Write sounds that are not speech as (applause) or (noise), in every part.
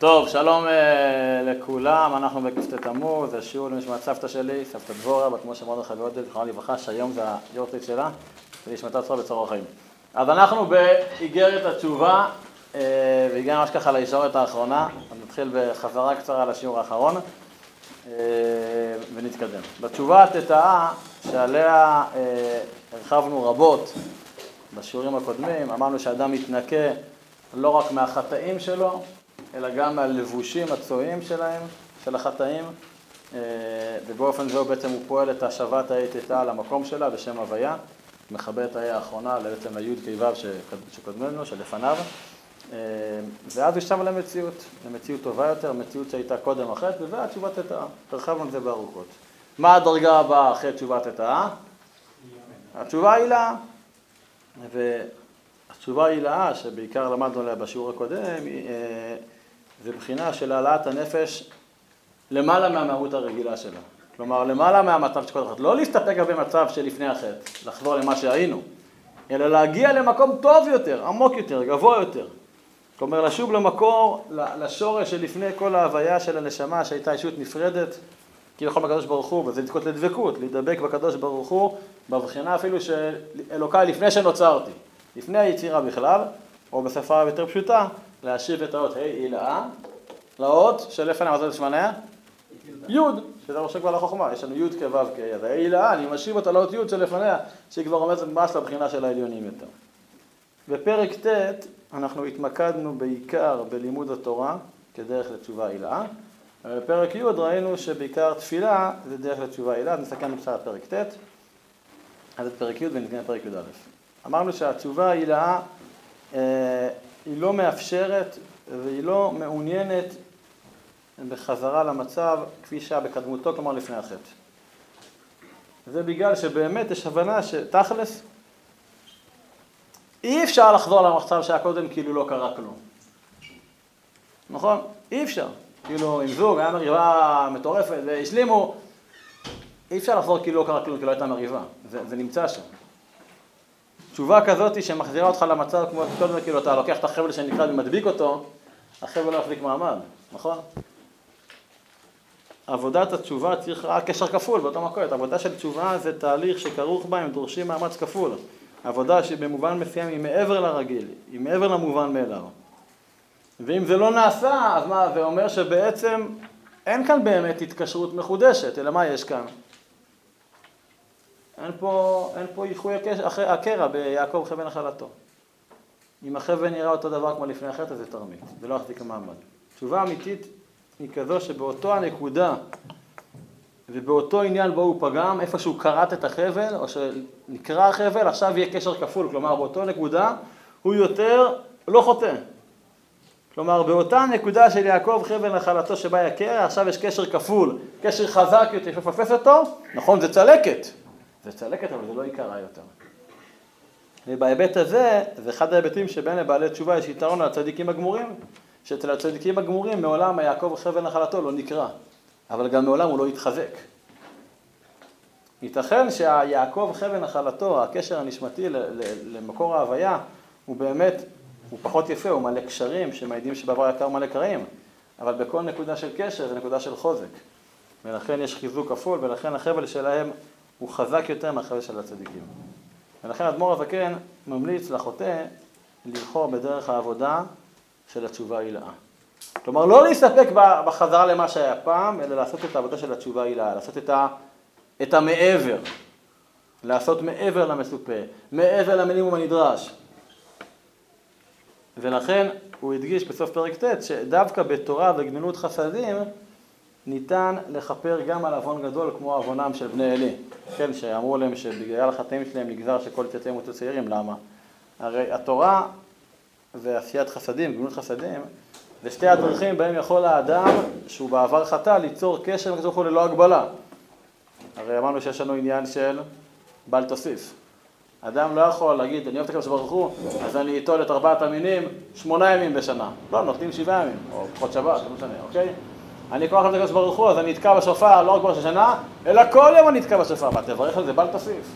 טוב, שלום uh, לכולם, אנחנו בכ"ט תמוז, זה שיעור לנשמת סבתא שלי, סבתא דבורה, בת משה מרדכי ועודד, זכרונה לברכה, שהיום זה היורצייט שלה, ונשמתה צורה בצרור החיים. אז אנחנו באיגרת התשובה, uh, והגענו ממש ככה לישורת האחרונה, אז נתחיל בחזרה קצרה לשיעור האחרון, uh, ונתקדם. בתשובה התתאה, שעליה uh, הרחבנו רבות בשיעורים הקודמים, אמרנו שאדם מתנקה לא רק מהחטאים שלו, אלא גם מהלבושים הצועים שלהם, של החטאים, ובאופן זה בעצם הוא פועל את השבת העת איתה למקום שלה בשם הוויה, מכבה את האה האחרונה בעצם ליוד קי"ו שקודמנו, שלפניו, ואז הוא שב למציאות, למציאות טובה יותר, מציאות שהייתה קודם החטא, וזה התשובת התאה, הרחבנו את זה בארוכות. מה הדרגה הבאה אחרי תשובת התאה? התשובה היא לה, והתשובה ההילאה, שבעיקר למדנו עליה בשיעור הקודם, זה בחינה של העלאת הנפש למעלה מהמהות הרגילה שלה. כלומר, למעלה מהמצב של כל אחד. לא להסתפק במצב שלפני החטא, לחזור למה שהיינו, אלא להגיע למקום טוב יותר, עמוק יותר, גבוה יותר. כלומר, לשוב למקור, לשורש שלפני כל ההוויה של הנשמה שהייתה ישות נפרדת, כביכול בקדוש ברוך הוא, וזה לזכות לדבקות, להידבק בקדוש ברוך הוא, בבחינה אפילו של אלוקיי לפני שנוצרתי, לפני היצירה בכלל, או בשפה יותר פשוטה, להשיב את האות ה' הילאה לאות של איפה נעמד שמניה? י', שזה ראשי כבר לחוכמה, יש לנו י' כו' כ', אז ה' הילאה, אני משיב אותה לאות י' שלפניה, שהיא כבר עומדת ממש לבחינה של העליונים יותר. בפרק ט' אנחנו התמקדנו בעיקר בלימוד התורה כדרך לתשובה הילאה, ובפרק י' ראינו שבעיקר תפילה זה דרך לתשובה הילאה, אז נסכם בקצת פרק ט', אז את פרק י' ונתקדם פרק י"א. אמרנו שהתשובה ההילאה היא לא מאפשרת והיא לא מעוניינת בחזרה למצב כפי שהיה בקדמותו, כלומר לפני החטא. זה בגלל שבאמת יש הבנה שתכלס אי אפשר לחזור למצב שהיה קודם כאילו לא קרה כלום. נכון? אי אפשר. כאילו עם זוג היה מריבה מטורפת והשלימו, אי אפשר לחזור כאילו לא קרה כלום, כאילו לא הייתה מריבה. זה, זה נמצא שם. תשובה כזאת שמחזירה אותך למצב כמו קודם, כאילו אתה לוקח את החבל שנקרא ומדביק אותו, החבל לא יחזיק מעמד, נכון? עבודת התשובה צריך רק קשר כפול באותו מקום, עבודה של תשובה זה תהליך שכרוך בה, הם דורשים מאמץ כפול. עבודה שבמובן מסוים היא מעבר לרגיל, היא מעבר למובן מאליו. ואם זה לא נעשה, אז מה, זה אומר שבעצם אין כאן באמת התקשרות מחודשת, אלא מה יש כאן? אין פה, אין פה איחוי הקרע ביעקב חבל נחלתו. אם החבל נראה אותו דבר כמו לפני החטא, זה תרמית, זה לא יחזיק מעמד. תשובה אמיתית היא כזו שבאותו הנקודה ובאותו עניין בו הוא פגם, איפה שהוא כרת את החבל, או שנקרע החבל, עכשיו יהיה קשר כפול, כלומר באותו נקודה הוא יותר לא חוטא. כלומר באותה נקודה של יעקב חבל נחלתו שבה יקרע, עכשיו יש קשר כפול, קשר חזק יותר, יש לפספס אותו, נכון זה צלקת, זה צלקת אבל זה לא יקרה יותר. ובהיבט הזה, זה אחד ההיבטים שבין לבעלי תשובה יש יתרון על הצדיקים הגמורים, שאצל הצדיקים הגמורים מעולם יעקב חבל נחלתו לא נקרא, אבל גם מעולם הוא לא התחזק. ייתכן שהיעקב חבל נחלתו, הקשר הנשמתי למקור ההוויה, הוא באמת, הוא פחות יפה, הוא מלא קשרים שמעידים שבעבר יקר מלא קרעים, אבל בכל נקודה של קשר זה נקודה של חוזק. ולכן יש חיזוק כפול, ולכן החבל שלהם הוא חזק יותר מהחבל של הצדיקים. ולכן אדמו"ר הזקן ממליץ לחוטא לבחור בדרך העבודה של התשובה ההילאה. כלומר, לא להסתפק בחזרה למה שהיה פעם, אלא לעשות את העבודה של התשובה ההילאה, לעשות את, ה, את המעבר, לעשות מעבר למצופה, מעבר למינימום הנדרש. ולכן הוא הדגיש בסוף פרק ט' שדווקא בתורה וגמילות חסדים ניתן לכפר גם על עוון גדול כמו עוונם של בני עלי. כן, שאמרו להם שבגלל החטאים שלהם נגזר שכל צאצאיהם ימותו צעירים, למה? הרי התורה ועשיית חסדים, גמילות חסדים, זה שתי הדרכים בהם יכול האדם, שהוא בעבר חטא, ליצור קשר עם הקדוש ללא הגבלה. הרי אמרנו שיש לנו עניין של בל תוסיף. אדם לא יכול להגיד, אני אוהב את הקדוש ברוך הוא, אז אני אטול את ארבעת המינים שמונה ימים בשנה. לא, נותנים שבעה ימים, או פחות שבת, לא משנה, אוקיי? אני כוח לקדוש ברוך הוא, אז אני נתקע בשופר לא רק בראש השנה, אלא כל יום אני נתקע בשופר. מה, תברך על זה, בל תוסיף.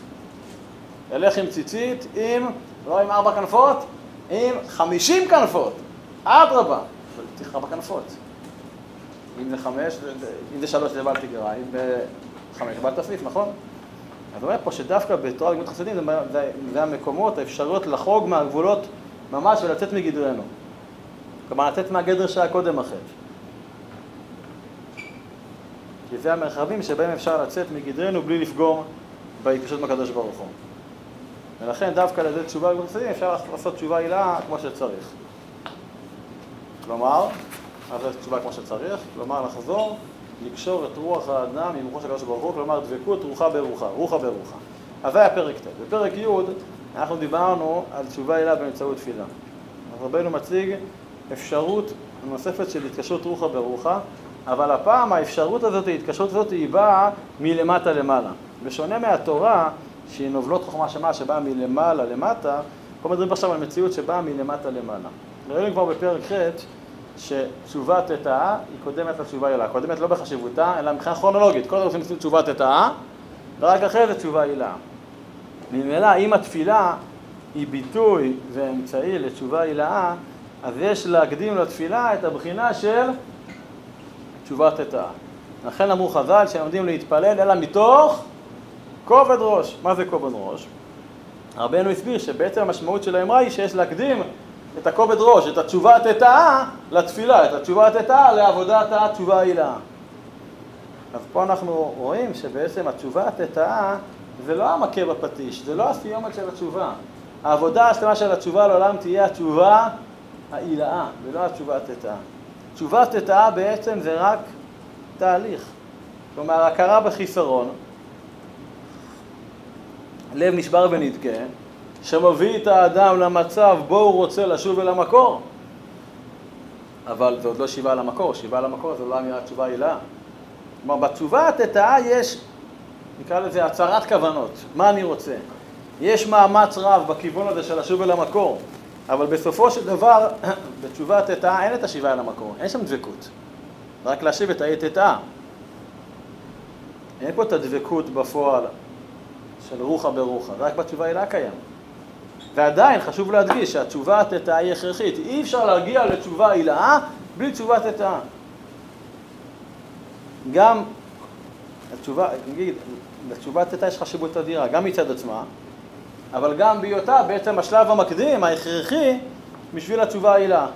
אלך עם ציצית, עם, לא עם ארבע כנפות, עם חמישים כנפות. אדרבה. צריך ארבע כנפות. אם זה חמש, אם זה שלוש זה בעל תגרה, אם זה חמש בעל תפריף, נכון? אז אומר פה שדווקא בתורה גמילות חסדים זה, זה, זה המקומות, האפשרויות לחרוג מהגבולות ממש ולצאת מגדרנו. כלומר, לצאת מהגדר שהיה קודם החטא. כי זה המרחבים שבהם אפשר לצאת מגדרנו בלי לפגום בהתקשרות עם הקדוש ברוך הוא. ולכן דווקא על ידי תשובה גמילות חסדים אפשר לעשות תשובה הילה כמו שצריך. כלומר, לעשות תשובה כמו שצריך, כלומר לחזור לקשור את רוח האדם עם רוחו של הקדוש ברוך הוא, כלומר דבקות רוחה ברוחה, רוחה ברוחה. אז זה היה פרק ט'. בפרק י' אנחנו דיברנו על תשובה הילה באמצעות תפילה. אז רבנו מציג אפשרות נוספת של התקשרות רוחה ברוחה, אבל הפעם האפשרות הזאת, ההתקשרות הזאת, היא באה מלמטה למעלה. בשונה מהתורה, שהיא נובלות חוכמה שמה שבאה מלמעלה למטה, פה מדברים עכשיו על מציאות שבאה מלמטה למעלה. ראינו כבר בפרק ח' שתשובת תתאה היא קודמת לתשובה הילה. קודמת לא בחשיבותה, אלא מבחינה כרונולוגית. קודם עושים תשובת תתאה, ורק אחרי זה תשובה הילה. ממילא, אם התפילה היא ביטוי ואמצעי לתשובה הילאה, אז יש להקדים לתפילה את הבחינה של תשובת תתאה. לכן אמרו חז"ל שהם עומדים להתפלל אלא מתוך כובד ראש. מה זה כובד ראש? רבנו הסביר שבעצם המשמעות של האמרה היא שיש להקדים את הכובד ראש, את התשובה התתאה לתפילה, את התשובה התתאה לעבודת התשובה ההילאה. אז פה אנחנו רואים שבעצם התשובה התתאה זה לא המכה בפטיש, זה לא הסיומת של התשובה. העבודה השלמה של התשובה לעולם תהיה התשובה ההילאה, ולא התשובה התתאה. תשובה תתאה בעצם זה רק תהליך. כלומר, הכרה בחיסרון, לב נשבר ונדכה, שמביא את האדם למצב בו הוא רוצה לשוב אל המקור. אבל זה עוד לא שיבה למקור, שיבה למקור זה לא אמירה תשובה הילה. כלומר, בתשובה התתאה יש, נקרא לזה הצהרת כוונות, מה אני רוצה. יש מאמץ רב בכיוון הזה של לשוב אל המקור, אבל בסופו של דבר, (clears throat) בתשובה התתאה אין את השיבה אל המקור, אין שם דבקות. רק להשיב את העת תתאה. אין פה את הדבקות בפועל של רוחה ברוחה, רק בתשובה הילה קיים. ועדיין חשוב להדגיש שהתשובה התתאה היא הכרחית. אי אפשר להגיע לתשובה הילאה בלי תשובה תתאה. גם התשובה, נגיד, לתשובה תתאה יש חשיבות אדירה, גם מצד עצמה, אבל גם בהיותה בעצם השלב המקדים, ההכרחי, בשביל התשובה ההילאה.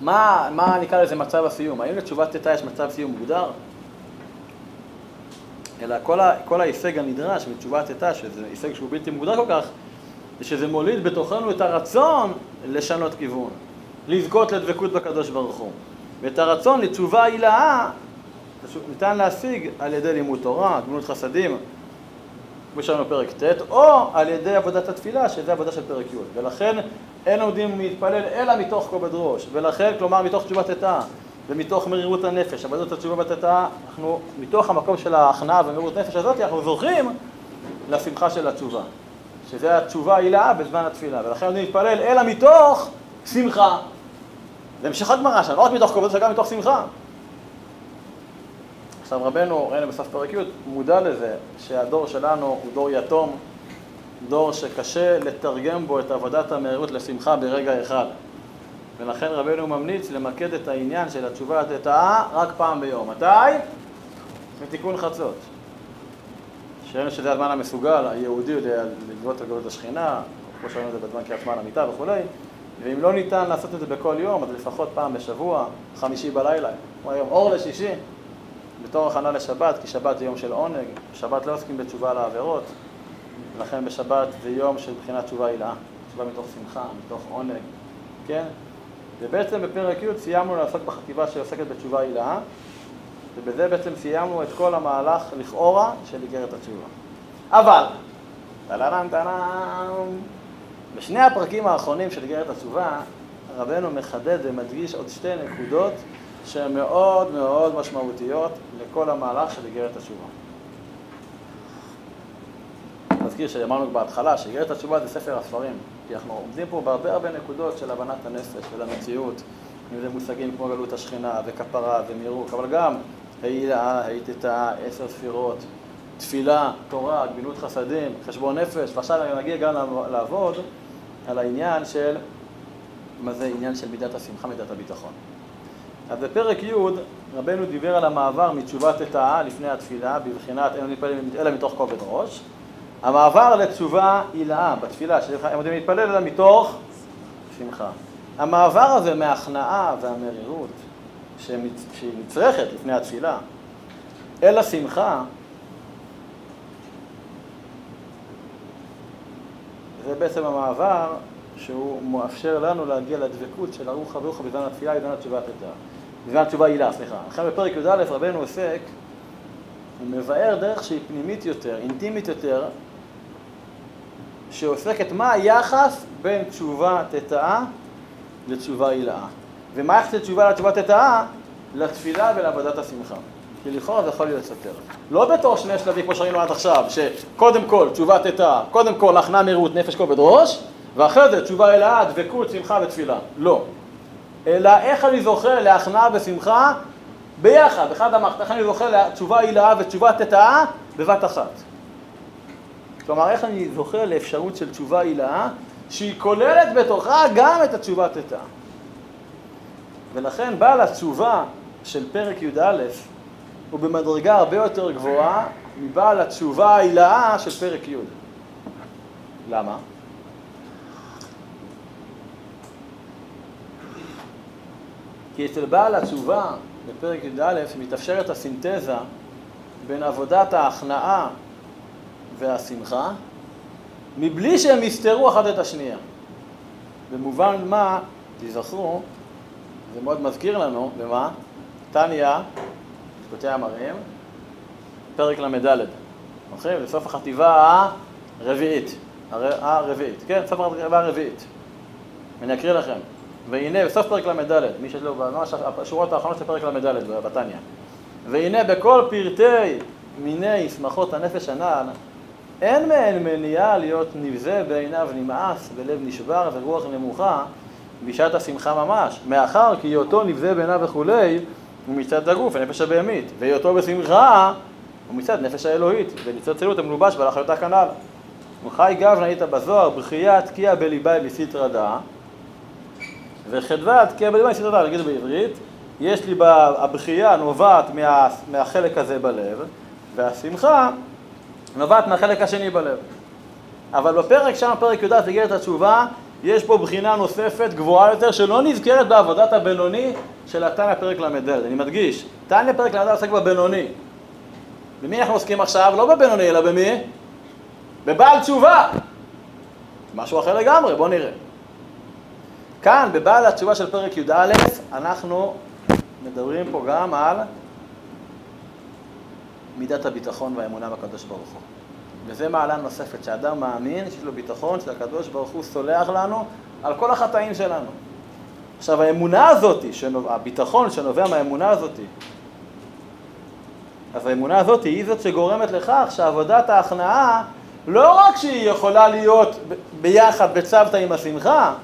מה, מה נקרא לזה מצב הסיום? האם לתשובת תתאה יש מצב סיום מוגדר? אלא כל, ה, כל ההישג הנדרש בתשובת תתא, שזה הישג שהוא בלתי מוגדר כל כך, זה שזה מוליד בתוכנו את הרצון לשנות כיוון, לזכות לדבקות בקדוש ברוך הוא. ואת הרצון לתשובה הילאה ניתן להשיג על ידי לימוד תורה, גמילות חסדים, כמו שאמרנו בפרק ט', או על ידי עבודת התפילה, שזה עבודה של פרק י'. ולכן אין עומדים להתפלל אלא מתוך כובד ראש, ולכן, כלומר, מתוך תשובת תתא. ומתוך מרירות הנפש, עבודת התשובה בתתה, אנחנו, מתוך המקום של ההכנעה ומרירות הנפש הזאת, אנחנו זוכים לשמחה של התשובה, שזה התשובה הילאה בזמן התפילה, ולכן אני מתפלל אלא מתוך שמחה. זה המשך הגמרא שלנו, לא רק מתוך כבוד, אלא גם מתוך שמחה. עכשיו רבנו, ראינו בסוף פרק י', מודע לזה שהדור שלנו הוא דור יתום, דור שקשה לתרגם בו את עבודת המהירות לשמחה ברגע אחד. ולכן רבנו ממליץ למקד את העניין של התשובה התתאה רק פעם ביום. מתי? בתיקון חצות. שראינו שזה הזמן המסוגל, היהודי יודע לגבות את גלות השכינה, כמו שראינו את זה בזמן קריאת שמע למיטה וכולי, ואם לא ניתן לעשות את זה בכל יום, אז לפחות פעם בשבוע, חמישי בלילה, כמו היום אור לשישי, בתור הכנה לשבת, כי שבת זה יום של עונג, בשבת לא עוסקים בתשובה לעבירות, ולכן בשבת זה יום של בחינת תשובה הילאה, תשובה מתוך שמחה, מתוך עונג, כן? ובעצם בפרק י' סיימנו לעסוק בחטיבה שעוסקת בתשובה הילאה, ובזה בעצם סיימנו את כל המהלך לכאורה של איגרת התשובה. אבל, טלרם טלרם, בשני הפרקים האחרונים של איגרת התשובה, רבנו מחדד ומדגיש עוד שתי נקודות שהן מאוד מאוד משמעותיות לכל המהלך של איגרת התשובה. נזכיר שאמרנו בהתחלה שאיגרת התשובה זה ספר הספרים. כי אנחנו עומדים פה בהרבה הרבה נקודות של הבנת הנפש המציאות, אם זה מושגים כמו גלות השכינה וכפרה ומירוק, אבל גם העילה, העיתתה, עשר ספירות, תפילה, תורה, גמילות חסדים, חשבון נפש, ועכשיו אני מגיע גם לעבוד על העניין של מה זה עניין של מידת השמחה, מידת הביטחון. אז בפרק י' רבנו דיבר על המעבר מתשובת תתאה לפני התפילה, בבחינת אין מתפלל אלא מתוך כובד ראש. המעבר לתשובה הילאה בתפילה, שהם יודעים להתפלל אלא מתוך שמחה. המעבר הזה מההכנעה והמרירות שהיא נצרכת לפני התפילה אל השמחה, זה בעצם המעבר שהוא מאפשר לנו להגיע לדבקות של ארוחה וארוחה בזמן התפילה, בזמן התשובה תתאה. בזמן התשובה הילה, סליחה. לכן בפרק י"א רבנו עוסק, הוא מבאר דרך שהיא פנימית יותר, אינטימית יותר, שעוסקת מה היחס בין תשובה תתאה לתשובה הילאה. ומה היחס לתשובה לתשובה תתאה? לתפילה ולעבודת השמחה. כי לכאורה זה יכול להיות סותר. לא בתור שני שלבים כמו שראינו עד עכשיו, שקודם כל תשובה תתאה, קודם כל הכנעה מהירות נפש כובד ראש, ואחרי זה תשובה הילאה, דבקות, שמחה ותפילה. לא. אלא איך אני זוכה להכנעה ושמחה ביחד, אחד המערכת, איך אני זוכה לתשובה הילאה ותשובה תתאה בבת אחת. כלומר, איך אני זוכה לאפשרות של תשובה הילאה, שהיא כוללת בתוכה גם את התשובה תתאה. ולכן בעל התשובה של פרק י"א הוא במדרגה הרבה יותר גבוהה מבעל התשובה ההילאה של פרק י'. למה? כי אצל בעל התשובה בפרק י"א מתאפשרת הסינתזה בין עבודת ההכנעה והשמחה מבלי שהם יסתרו אחת את השנייה. במובן מה, תזכרו, זה מאוד מזכיר לנו, במה? טניה, שקוטי המראים, פרק ל"ד, זוכרים? בסוף החטיבה הרביעית, הרביעית, כן, סוף החטיבה הרביעית. ואני אקריא לכם. והנה, בסוף פרק ל"ד, מי שיש לו ממש השורות האחרונות של פרק ל"ד בתניא. והנה בכל פרטי מיני שמחות הנפש הנ"ל, אין מהן מניעה להיות נבזה בעיניו נמאס, בלב נשבר ורוח נמוכה בשעת השמחה ממש, מאחר כי היותו נבזה בעיניו וכולי, הוא מצד הגוף, הנפש הבהמית, והיותו בשמחה הוא מצד נפש האלוהית, וניצוצלות המלובש בעל החיותה כנ"ל. וחי גב נהיית בזוהר, בחייה תקיע בליבי בסתרא דא וחדווה תקיע בליבי בסתרא דא, נגיד בעברית, יש לי, הבכייה נובעת מה, מהחלק הזה בלב, והשמחה נובעת מהחלק השני בלב. אבל בפרק שם, פרק י"ד, תגיע את התשובה, יש פה בחינה נוספת גבוהה יותר שלא נזכרת בעבודת הבינוני של התניא פרק ל"ד. אני מדגיש, תניא פרק ל"ד עוסק בבינוני. במי אנחנו עוסקים עכשיו? לא בבינוני, אלא במי? בבעל תשובה. משהו אחר לגמרי, בואו נראה. כאן, בבעל התשובה של פרק י"א, אנחנו מדברים פה גם על מידת הביטחון והאמונה בקדוש ברוך הוא. וזה מעלה נוספת, שאדם מאמין שיש לו ביטחון שהקדוש ברוך הוא סולח לנו על כל החטאים שלנו. עכשיו האמונה הזאת, שנוב... הביטחון שנובע מהאמונה הזאת, אז האמונה הזאת היא זאת שגורמת לכך שעבודת ההכנעה לא רק שהיא יכולה להיות ביחד בצוותא עם השמחה,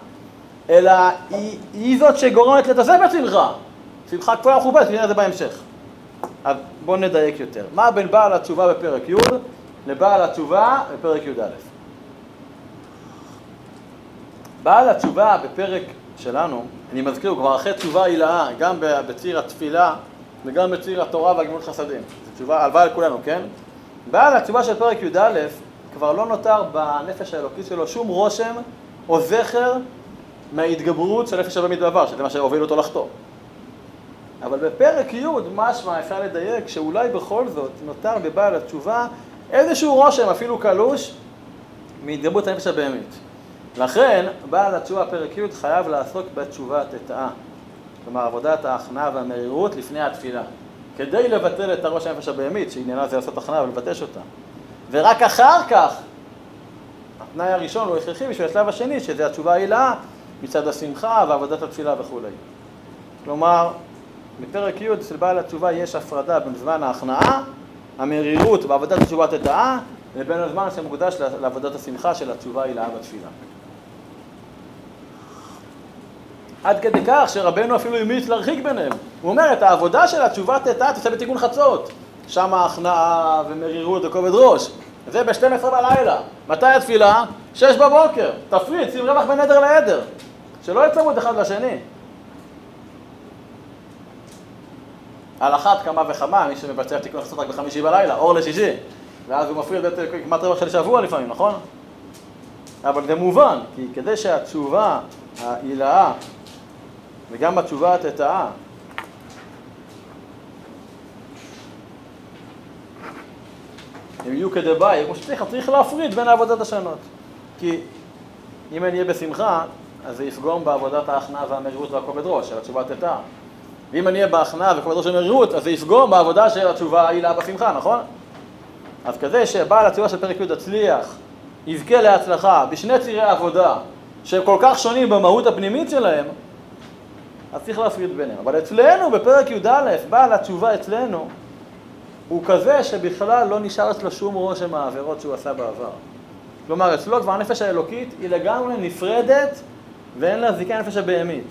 אלא היא, היא זאת שגורמת להתעסק בשמחה. שמחה כפויה מכובדת, נראה את זה בהמשך. אז בואו נדייק יותר. מה בין בעל התשובה בפרק י' לבעל התשובה בפרק י"א? בעל התשובה בפרק שלנו, אני מזכיר, הוא כבר אחרי תשובה הילאה, גם בציר התפילה וגם בציר התורה והגמילות חסדים. זו תשובה, הלוואי על כולנו, כן? בעל התשובה של פרק י"א כבר לא נותר בנפש האלוקית שלו שום רושם או זכר מההתגברות של נפש הבאמית בעבר, שזה מה שהוביל אותו לחטוא. אבל בפרק י' משמע אפשר לדייק שאולי בכל זאת נותר בבעל התשובה איזשהו רושם, אפילו קלוש, מהתגברות הנפש הבהמית. לכן, בעל התשובה פרק י' חייב לעסוק בתשובה תתאה. כלומר, עבודת ההכנעה והמרירות לפני התפילה. כדי לבטל את הראש הנפש הבהמית, שעניינה זה לעשות הכנעה ולבטש אותה. ורק אחר כך, התנאי הראשון הוא הכרחי בשביל השלב השני, שזה התשובה ההילאה מצד השמחה ועבודת התפילה וכולי. כלומר, בפרק י' אצל בעל התשובה יש הפרדה בין זמן ההכנעה, המרירות ועבודת התשובה תתאה, לבין הזמן שמוקדש לעבודת השמחה של התשובה ההילאה בתפילה. עד כדי כך שרבנו אפילו המליץ להרחיק ביניהם. הוא אומר, את העבודה של התשובה תתאה תעשה בתיקון חצות. שם ההכנעה ומרירות וכובד ראש. זה ב-12 בלילה. מתי התפילה? 6 בבוקר. תפריד, שים רווח בין עדר לעדר. שלא יהיה אחד לשני. על אחת כמה וכמה, מי שמבצע תיקון חסות רק בחמישי בלילה, אור לשישי, ואז הוא מפריד את כמעט רבע של שבוע לפעמים, נכון? אבל זה מובן, כי כדי שהתשובה העילאה וגם התשובה התתאה הם יהיו כדבעי, כמו שצריך, צריך להפריד בין העבודות השונות. כי אם אני אהיה בשמחה, אז זה יפגום בעבודת ההכנעה והמרירות והכובד ראש של התשובה התתאה. ואם אני אהיה בהכנעה וכובד ראש ומרירות, אז זה יפגום בעבודה של התשובה העילה בשמחה, נכון? אז כזה שבעל התשובה של פרק י' הצליח, יזכה להצלחה בשני צירי עבודה שהם כל כך שונים במהות הפנימית שלהם, אז צריך להפריד ביניהם. אבל אצלנו, בפרק י"א, בעל התשובה אצלנו, הוא כזה שבכלל לא נשאר אצלו שום רושם מהעבירות שהוא עשה בעבר. כלומר, אצלו כבר הנפש האלוקית היא לגמרי נפרדת ואין לה זיקה לנפש הבהמית.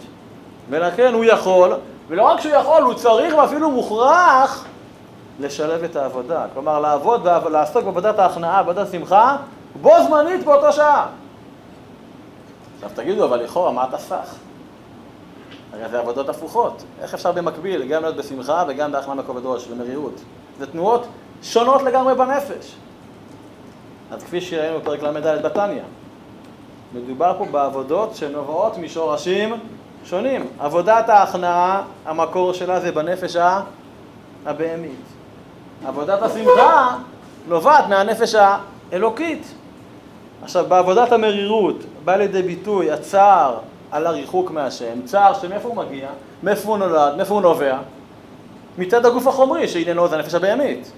ולכן הוא יכול, ולא רק שהוא יכול, הוא צריך ואפילו מוכרח לשלב את העבודה. כלומר, לעבוד, לעסוק בעבודת ההכנעה, בעבודת השמחה, בו זמנית באותו שעה. עכשיו תגידו, אבל לכאורה, מה אתה סך? הרי זה עבודות הפוכות. איך אפשר במקביל גם להיות בשמחה וגם בהכנעה מכובד ראש ומרירות? זה תנועות שונות לגמרי בנפש. אז כפי שראינו בפרק ל"ד בתניא, מדובר פה בעבודות שנובעות משורשים שונים. עבודת ההכנעה, המקור שלה זה בנפש הבהמית. עבודת השמחה נובעת מהנפש האלוקית. עכשיו, בעבודת המרירות בא לידי ביטוי הצער על הריחוק מהשם, צער שמאיפה הוא מגיע, מאיפה הוא נולד, מאיפה הוא נובע? מצד הגוף החומרי, שעניינו זה הנפש הבהמית.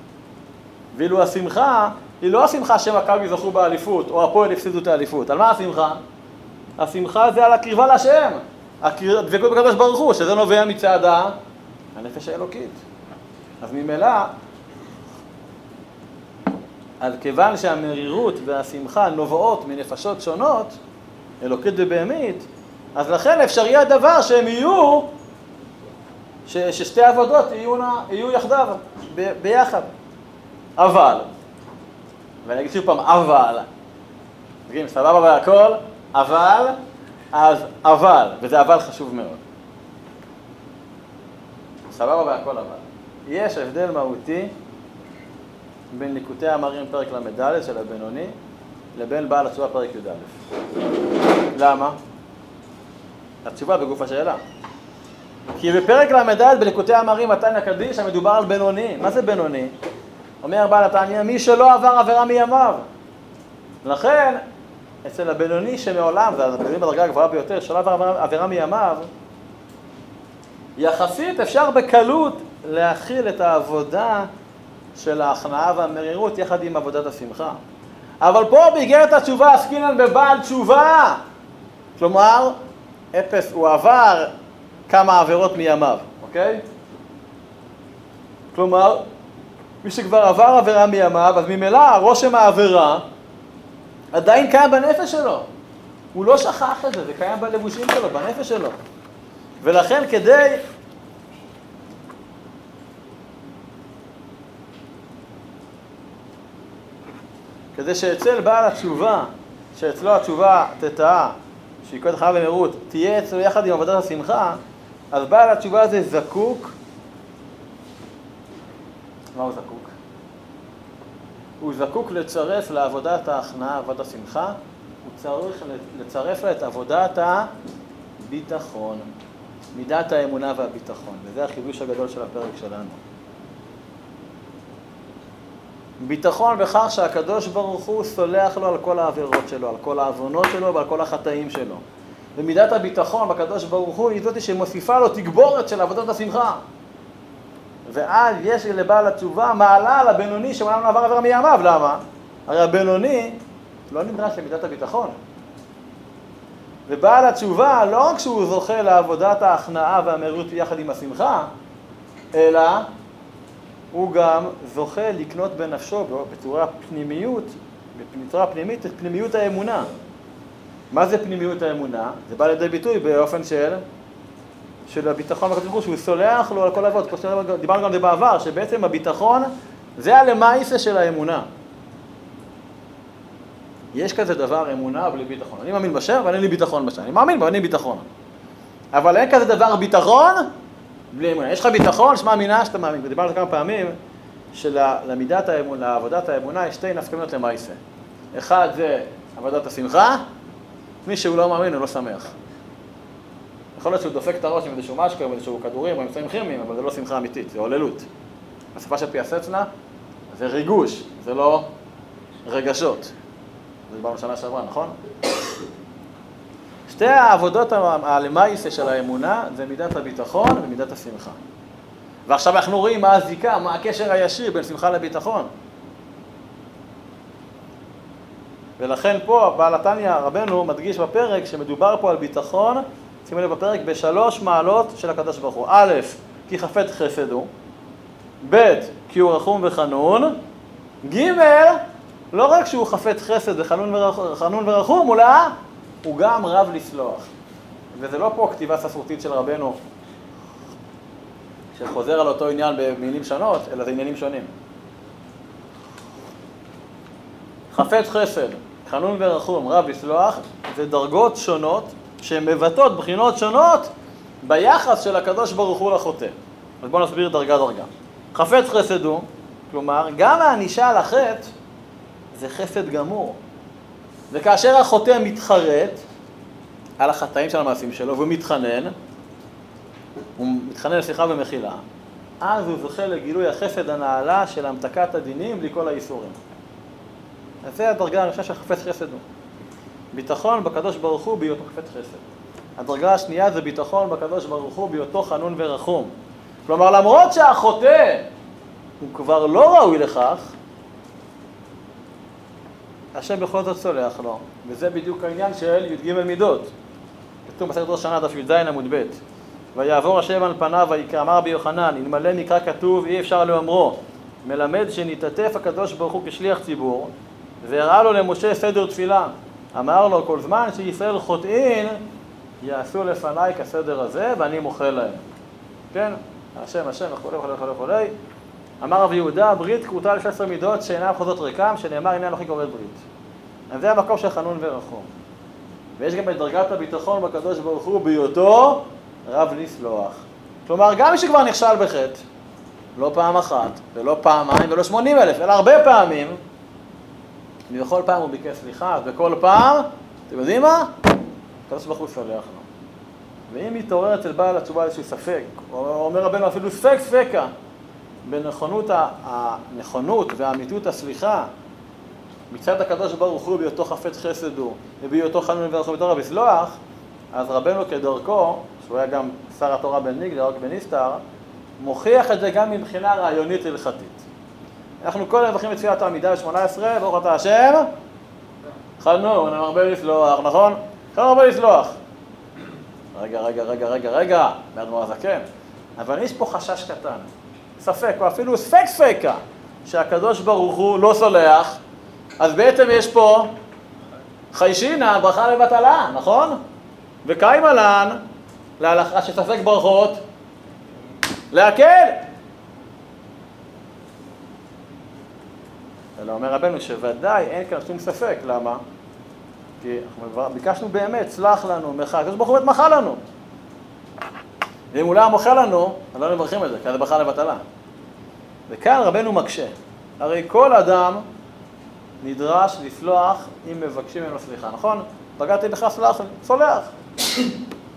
ואילו השמחה, היא לא השמחה שמכבי זכו באליפות, או הפועל הפסידו את האליפות. על מה השמחה? השמחה זה על הקרבה להשם. הדבקות בקדוש ברוך הוא, שזה נובע מצד הנפש האלוקית. אז ממילא, אז כיוון שהמרירות והשמחה נובעות מנפשות שונות, אלוקית ובהמית, אז לכן אפשרי הדבר שהם יהיו ש, ששתי עבודות יהיו, יהיו יחדיו, ב, ביחד. אבל, ואני אגיד שוב פעם, אבל, תגידים, סבבה והכל, אבל, אז אבל, וזה אבל חשוב מאוד. סבבה והכל אבל. יש הבדל מהותי בין ליקוטי המרים פרק ל"ד של הבינוני לבין בעל התשובה פרק י"א. למה? התשובה בגוף השאלה. כי בפרק ל"ד בליקוטי המרים התניא קדיש המדובר על בינוני. מה זה בינוני? אומר בעל התניא, מי שלא עבר עבירה מימיו. לכן, אצל הבינוני שמעולם, זה הבינוני בדרגה הגבוהה ביותר, שלא עבר עבירה מימיו, יחסית אפשר בקלות להכיל את העבודה של ההכנעה והמרירות יחד עם עבודת השמחה. אבל פה באיגרת התשובה עסקינן בבעל תשובה. כלומר, אפס, הוא עבר כמה עבירות מימיו, אוקיי? כלומר, מי שכבר עבר עבירה מימיו, אז ממילא רושם העבירה עדיין קיים בנפש שלו. הוא לא שכח את זה, זה קיים בלבושים שלו, בנפש שלו. ולכן כדי... כדי שאצל בעל התשובה, שאצלו התשובה תטעה, שיקרא את חייו במהירות, תהיה אצלו יחד עם עבודת השמחה, אז בעל התשובה הזה זקוק, מה הוא זקוק? הוא זקוק לצרף לעבודת ההכנעה, עבודת השמחה, הוא צריך לצרף לה את עבודת הביטחון, מידת האמונה והביטחון, וזה החידוש הגדול של הפרק שלנו. ביטחון בכך שהקדוש ברוך הוא סולח לו על כל העבירות שלו, על כל העוונות שלו ועל כל החטאים שלו. ומידת הביטחון בקדוש ברוך הוא היא זאת שמוסיפה לו תגבורת של עבודות השמחה. ואז יש לבעל התשובה מעלה על הבינוני שמעולם לא עבר עבירה מימיו, למה? הרי הבינוני לא נדרש למידת הביטחון. ובעל התשובה, לא רק שהוא זוכה לעבודת ההכנעה והמהירות יחד עם השמחה, אלא הוא גם זוכה לקנות בנפשו בצורה פנימיות, בצורה פנימית, את פנימיות האמונה. מה זה פנימיות האמונה? זה בא לידי ביטוי באופן של, של הביטחון בקדוש ברוך הוא, שהוא סולח לו על כל העבוד, כמו שדיברנו גם זה בעבר, שבעצם הביטחון זה הלמייסה של האמונה. יש כזה דבר אמונה בלי ביטחון. אני מאמין בשם, אבל אין לי ביטחון בשם. אני מאמין, אבל אין לי ביטחון. אבל אין כזה דבר ביטחון בלי אמונה. יש לך ביטחון, יש מאמינה שאתה מאמין. ודיברנו כמה פעמים שלמידת האמונה, לעבודת האמונה, יש שתי נפקמינות למעשה. אחד זה עבודת השמחה, מי שהוא לא מאמין הוא לא שמח. יכול להיות שהוא דופק את הראש עם איזשהו משקה, עם איזשהו כדורים, או אמצעים כימיים, אבל זה לא שמחה אמיתית, זה הוללות. בשפה של פיאסצנה זה ריגוש, זה לא רגשות. זה דיברנו שנה שעברה, נכון? שתי העבודות הלמייסה של האמונה זה מידת הביטחון ומידת השמחה. ועכשיו אנחנו רואים מה הזיקה, מה הקשר הישיר בין שמחה לביטחון. ולכן פה בעל התניא רבנו מדגיש בפרק שמדובר פה על ביטחון, שימו לב בפרק, בשלוש מעלות של הקדוש ברוך הוא. א', כי חפץ חסד הוא, ב', כי הוא רחום וחנון, ג', לא רק שהוא חפץ חסד וחנון ורחום, אולי הוא גם רב לסלוח. וזה לא פה כתיבה ספרותית של רבנו שחוזר על אותו עניין במילים שונות, אלא זה עניינים שונים. חפץ חסד, חנון ורחום, רב לסלוח, זה דרגות שונות שהן מבטאות בחינות שונות ביחס של הקדוש ברוך הוא לחוטא. אז בואו נסביר דרגה דרגה. חפץ חסד הוא, כלומר, גם הענישה על החטא זה חסד גמור. וכאשר החוטא מתחרט על החטאים של המעשים שלו והוא מתחנן, הוא מתחנן לסליחה ומחילה, אז הוא זוכה לגילוי החסד הנעלה של המתקת הדינים בלי כל האיסורים. אז זה הדרגה הראשונה של חפץ חסד הוא. ביטחון בקדוש ברוך הוא בהיותו חפץ חסד. הדרגה השנייה זה ביטחון בקדוש ברוך הוא בהיותו חנון ורחום. כלומר, למרות שהחוטא הוא כבר לא ראוי לכך, השם בכל זאת סולח לו, וזה בדיוק העניין של י"ג מידות. כתוב בסרט ראש שנה דף י"ז עמוד ב' ויעבור השם על פניו ויקרא, אמר רבי יוחנן, אלמלא נקרא כתוב אי אפשר לאומרו, מלמד שנתעטף הקדוש ברוך הוא כשליח ציבור, והראה לו למשה סדר תפילה. אמר לו, כל זמן שישראל חוטאין, יעשו לפניי כסדר הזה, ואני מוחל להם. כן? השם, השם, וכולי וכולי וכולי וכולי. אמר רבי יהודה, ברית כרותה לשש עשרה מידות שאינן חוזות ריקם, שנאמר הנה אנוכי כורת ברית. אז זה המקום של חנון ורחום. ויש גם את דרגת הביטחון בקדוש ברוך הוא בהיותו רב לסלוח. כלומר, גם מי שכבר נכשל בחטא, לא פעם אחת, ולא פעמיים, ולא שמונים אלף, אלא הרבה פעמים, ובכל פעם הוא ביקש סליחה, אז בכל פעם, אתם יודעים מה? הקדוש ברוך הוא סולח לו. ואם מתעורר אצל בעל התשובה איזשהו ספק, או אומר רבנו אפילו ספק ספקה, בנכונות הנכונות והאמיתות הסליחה מצד הקדוש ברוך הוא בהיותו חפץ חסד הוא ובהיותו חנון ורחוב בתורה וסלוח, אז רבנו כדרכו, שהוא היה גם שר התורה בן ניגלה, רק בן איסתר, מוכיח את זה גם מבחינה רעיונית הלכתית. אנחנו כל מברכים את תפילת העמידה ב-18, ברוך אתה השם, חנון, מרבה לסלוח, נכון? חנון מרבה לסלוח. רגע, רגע, רגע, רגע, רגע, מאדמו"ר הזקן. אבל יש פה חשש קטן, ספק, או אפילו ספק ספקה, שהקדוש ברוך הוא לא סולח, אז בעצם יש פה חיישינא, ברכה לבטלה, נכון? וקיימה לן, להלכה שספק ברכות, להקל. אלא אומר רבנו שוודאי אין כאן שום ספק, למה? כי אנחנו ביקשנו באמת, סלח לנו, מחל, הקדוש ברוך הוא באמת מחל לנו. ואם הוא לא היה לנו, אז לא מברכים את זה, כי זה ברכה לבטלה. וכאן רבנו מקשה. הרי כל אדם נדרש לסלוח אם מבקשים ממנו סליחה, נכון? פגעתי בך סלח, סולח.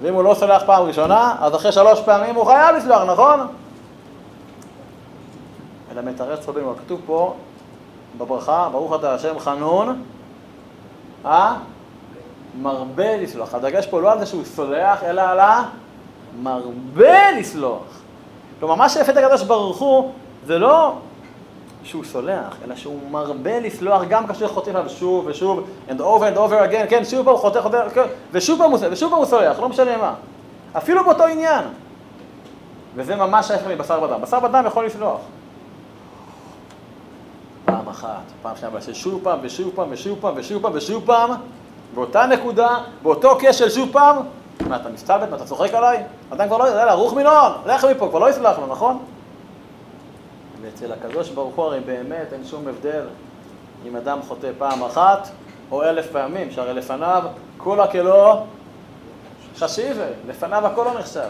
ואם הוא לא סולח פעם ראשונה, אז אחרי שלוש פעמים הוא חייב לסלוח, נכון? אלא מתרץ רבנו, כתוב פה בברכה, ברוך אתה השם חנון, אה? מרבה לסלוח. הדגש פה לא על זה שהוא סולח, אלא על המרבה לסלוח. כלומר, מה שיפה את הקדוש ברוך הוא, זה לא שהוא סולח, אלא שהוא מרבה לסלוח גם כאשר חוטאים עליו שוב ושוב, and over and over again, כן, שוב הוא חוטא, חוטא, כן, ושוב פעם הוא ושוב הוא סולח, לא משנה מה. אפילו באותו עניין. וזה ממש ההפך מבשר בדם. בשר בדם יכול לסלוח. פעם אחת, פעם שנייה, אבל שוב פעם, ושוב פעם, ושוב פעם, ושוב פעם, ושוב פעם, באותה נקודה, באותו כשל שוב פעם, מה, אתה מסתלבט? מה, אתה צוחק עליי? אדם כבר לא, יאללה, רוח מנון, לך מפה, כבר לא יסלח לו, נכון? ואצל הקדוש ברוך הוא הרי באמת אין שום הבדל אם אדם חוטא פעם אחת או אלף פעמים, שהרי לפניו כולה כלא חשיבה, לפניו הכל לא נחשב.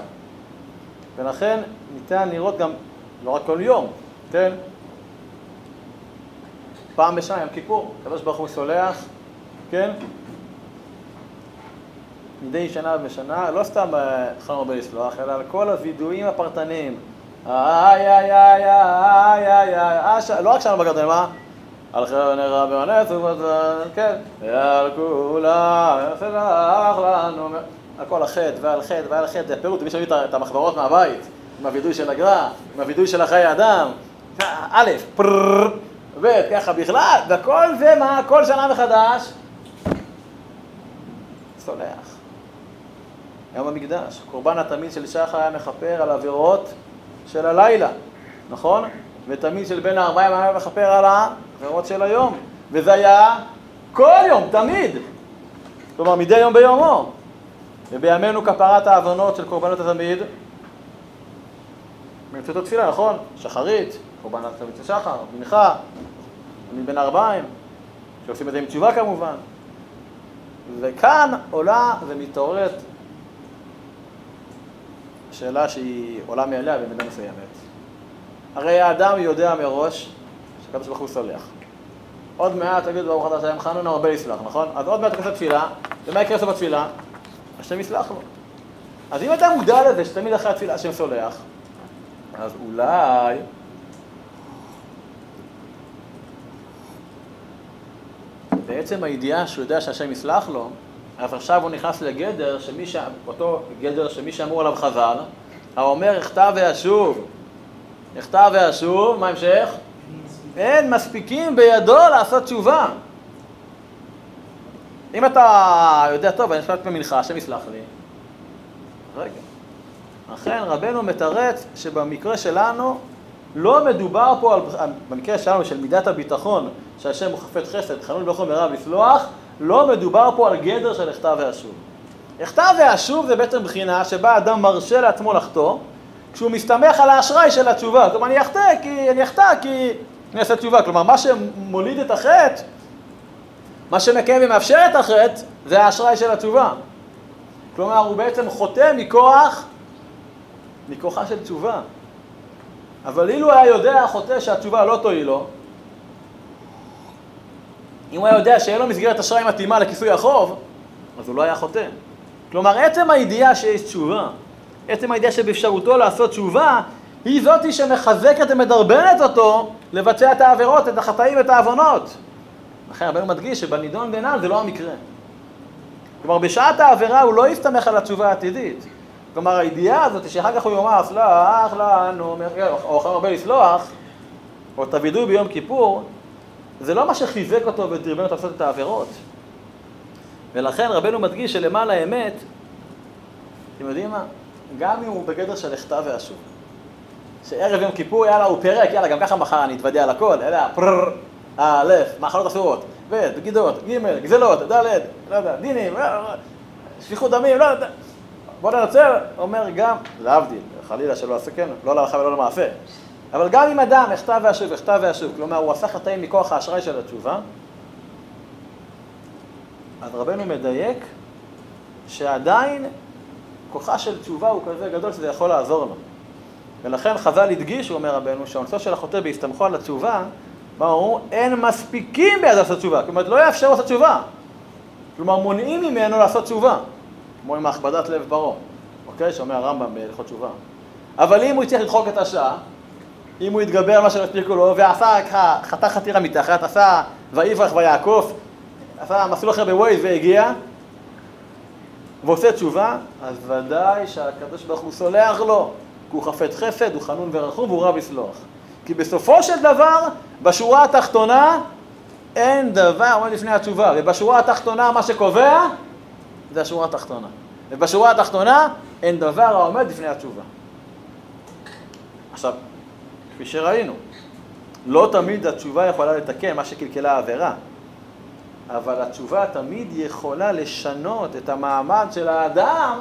ולכן ניתן לראות גם, לא רק כל יום, כן? פעם בשנה, יום כיפור, הקדוש ברוך הוא סולח, כן? מדי שנה בשנה, לא סתם חלום הרבה לסלוח, אלא על כל הווידויים הפרטניים. איי איי איי איי איי איי, לא רק שלנו בגרדן, מה? על חיר נראה במנס ובזן, כן, ועל כולם, סלח לנו, על כל החטא ועל חטא ועל חטא, זה פירוט, מי שמביא את המחברות מהבית, עם הווידוי של הגר"א, עם הווידוי של החיי אדם, א', פרררר, ב', ככה בכלל, וכל זה מה, כל שנה מחדש, סולח. יום המקדש, קורבן התמיד של שחר היה מכפר על עבירות של הלילה, נכון? ותמיד של בין הארבעים היה מכפר על העבירות של היום, וזה היה כל יום, תמיד, כלומר מדי יום ביומו. ובימינו כפרת העוונות של קורבנות התמיד באמצעות התפילה, נכון? שחרית, קורבן התמיד של שחר, מנחה, מבין הארבעים, שעושים את זה עם תשובה כמובן. וכאן עולה ומתעוררת שאלה שהיא עולה מאליה במידה מסוימת. הרי האדם יודע מראש שקדוש ברוך הוא סולח. עוד מעט תגיד ברוך אתה השם חנון הרבה יסלח, נכון? אז עוד מעט תכנס לתפילה, ומה יקרה בסוף התפילה? השם יסלח לו. אז אם אתה מודע לזה שתמיד אחרי התפילה השם סולח, אז אולי... בעצם הידיעה שהוא יודע שהשם יסלח לו, אז עכשיו הוא נכנס לגדר, שמי ש... אותו גדר שמי שאמור עליו חז"ל, האומר אכתב ואשוב. אכתב ואשוב, מה המשך? אין מספיקים בידו לעשות תשובה. אם אתה יודע, טוב, אני נשמעת במנחה, השם יסלח לי. רגע. אכן, רבנו מתרץ שבמקרה שלנו לא מדובר פה על, במקרה שלנו של מידת הביטחון, שהשם הוא חפץ חסד, חנון בכל מרב לסלוח, לא מדובר פה על גדר של הכתב ואשוב. הכתב ואשוב זה בעצם בחינה שבה אדם מרשה לעצמו לחטוא, כשהוא מסתמך על האשראי של התשובה. כלומר, אני אחטא כי אני אחטא כי אני אעשה תשובה. כלומר, מה שמוליד את החטא, מה שמקיים ומאפשר את החטא, זה האשראי של התשובה. כלומר, הוא בעצם חוטא מכוח, מכוחה של תשובה. אבל אילו היה יודע החוטא שהתשובה לא תועיל לו, אם הוא היה יודע שאין לו מסגרת אשראי מתאימה לכיסוי החוב, אז הוא לא היה חוטא. כלומר, עצם הידיעה שיש תשובה, עצם הידיעה שבאפשרותו לעשות תשובה, היא זאתי שמחזקת ומדרבנת אותו לבצע את העבירות, את החטאים ואת העוונות. לכן רבנו מדגיש שבנידון דנן זה לא המקרה. כלומר, בשעת העבירה הוא לא יסתמך על התשובה העתידית. כלומר, הידיעה הזאת שאחר כך הוא יאמר, סלח לנו, או אחר הרבה לסלוח, או את הווידוי ביום כיפור, זה לא מה שחיזק אותו ודרבן אותו לעשות את העבירות. ולכן רבנו מדגיש שלמעלה האמת, אתם יודעים מה? גם אם הוא בגדר של לכתב ואשוב. שערב יום כיפור, יאללה, הוא פירק, יאללה, גם ככה מחר אני אתוודע על הכל, יאללה, פרר, א', מאכלות אסורות, ב', בגידות, ג', גזלות, ד', לא יודע, דינים, שפיכות דמים, לא יודע. בוא ננצל, אומר גם, להבדיל, חלילה שלא עשה כן, לא להלכה ולא למעשה. אבל גם אם אדם הכתב ואשוב, הכתב ואשוב, כלומר הוא עשה חטאים מכוח האשראי של התשובה, אז רבנו מדייק שעדיין כוחה של תשובה הוא כזה גדול שזה יכול לעזור לו. ולכן חז"ל הדגיש, הוא אומר רבנו, שהעונשו של החוטא בהסתמכו על התשובה, מה אמרו? אין מספיקים ביד לעשות תשובה. כלומר, לא יאפשר לעשות תשובה. כלומר, מונעים ממנו לעשות תשובה. כמו עם הכבדת לב פרעה, אוקיי? שאומר הרמב"ם בהלכות תשובה. אבל אם הוא יצליח לדחוק את השעה, אם הוא יתגבר על מה שלא הספיקו לו, ועשה חתך חתירה מתחת, עשה ויברח ויעקוף, עשה מסלול אחר בווייז והגיע, ועושה תשובה, אז ודאי שהקדוש ברוך הוא סולח לו, כי הוא חפץ חסד, הוא חנון ורחום והוא רב לסלוח. כי בסופו של דבר, בשורה התחתונה, אין דבר עומד לפני התשובה, ובשורה התחתונה מה שקובע זה השורה התחתונה. ובשורה התחתונה אין דבר העומד לפני התשובה. עכשיו, כפי שראינו, לא תמיד התשובה יכולה לתקן מה שקלקלה העבירה, אבל התשובה תמיד יכולה לשנות את המעמד של האדם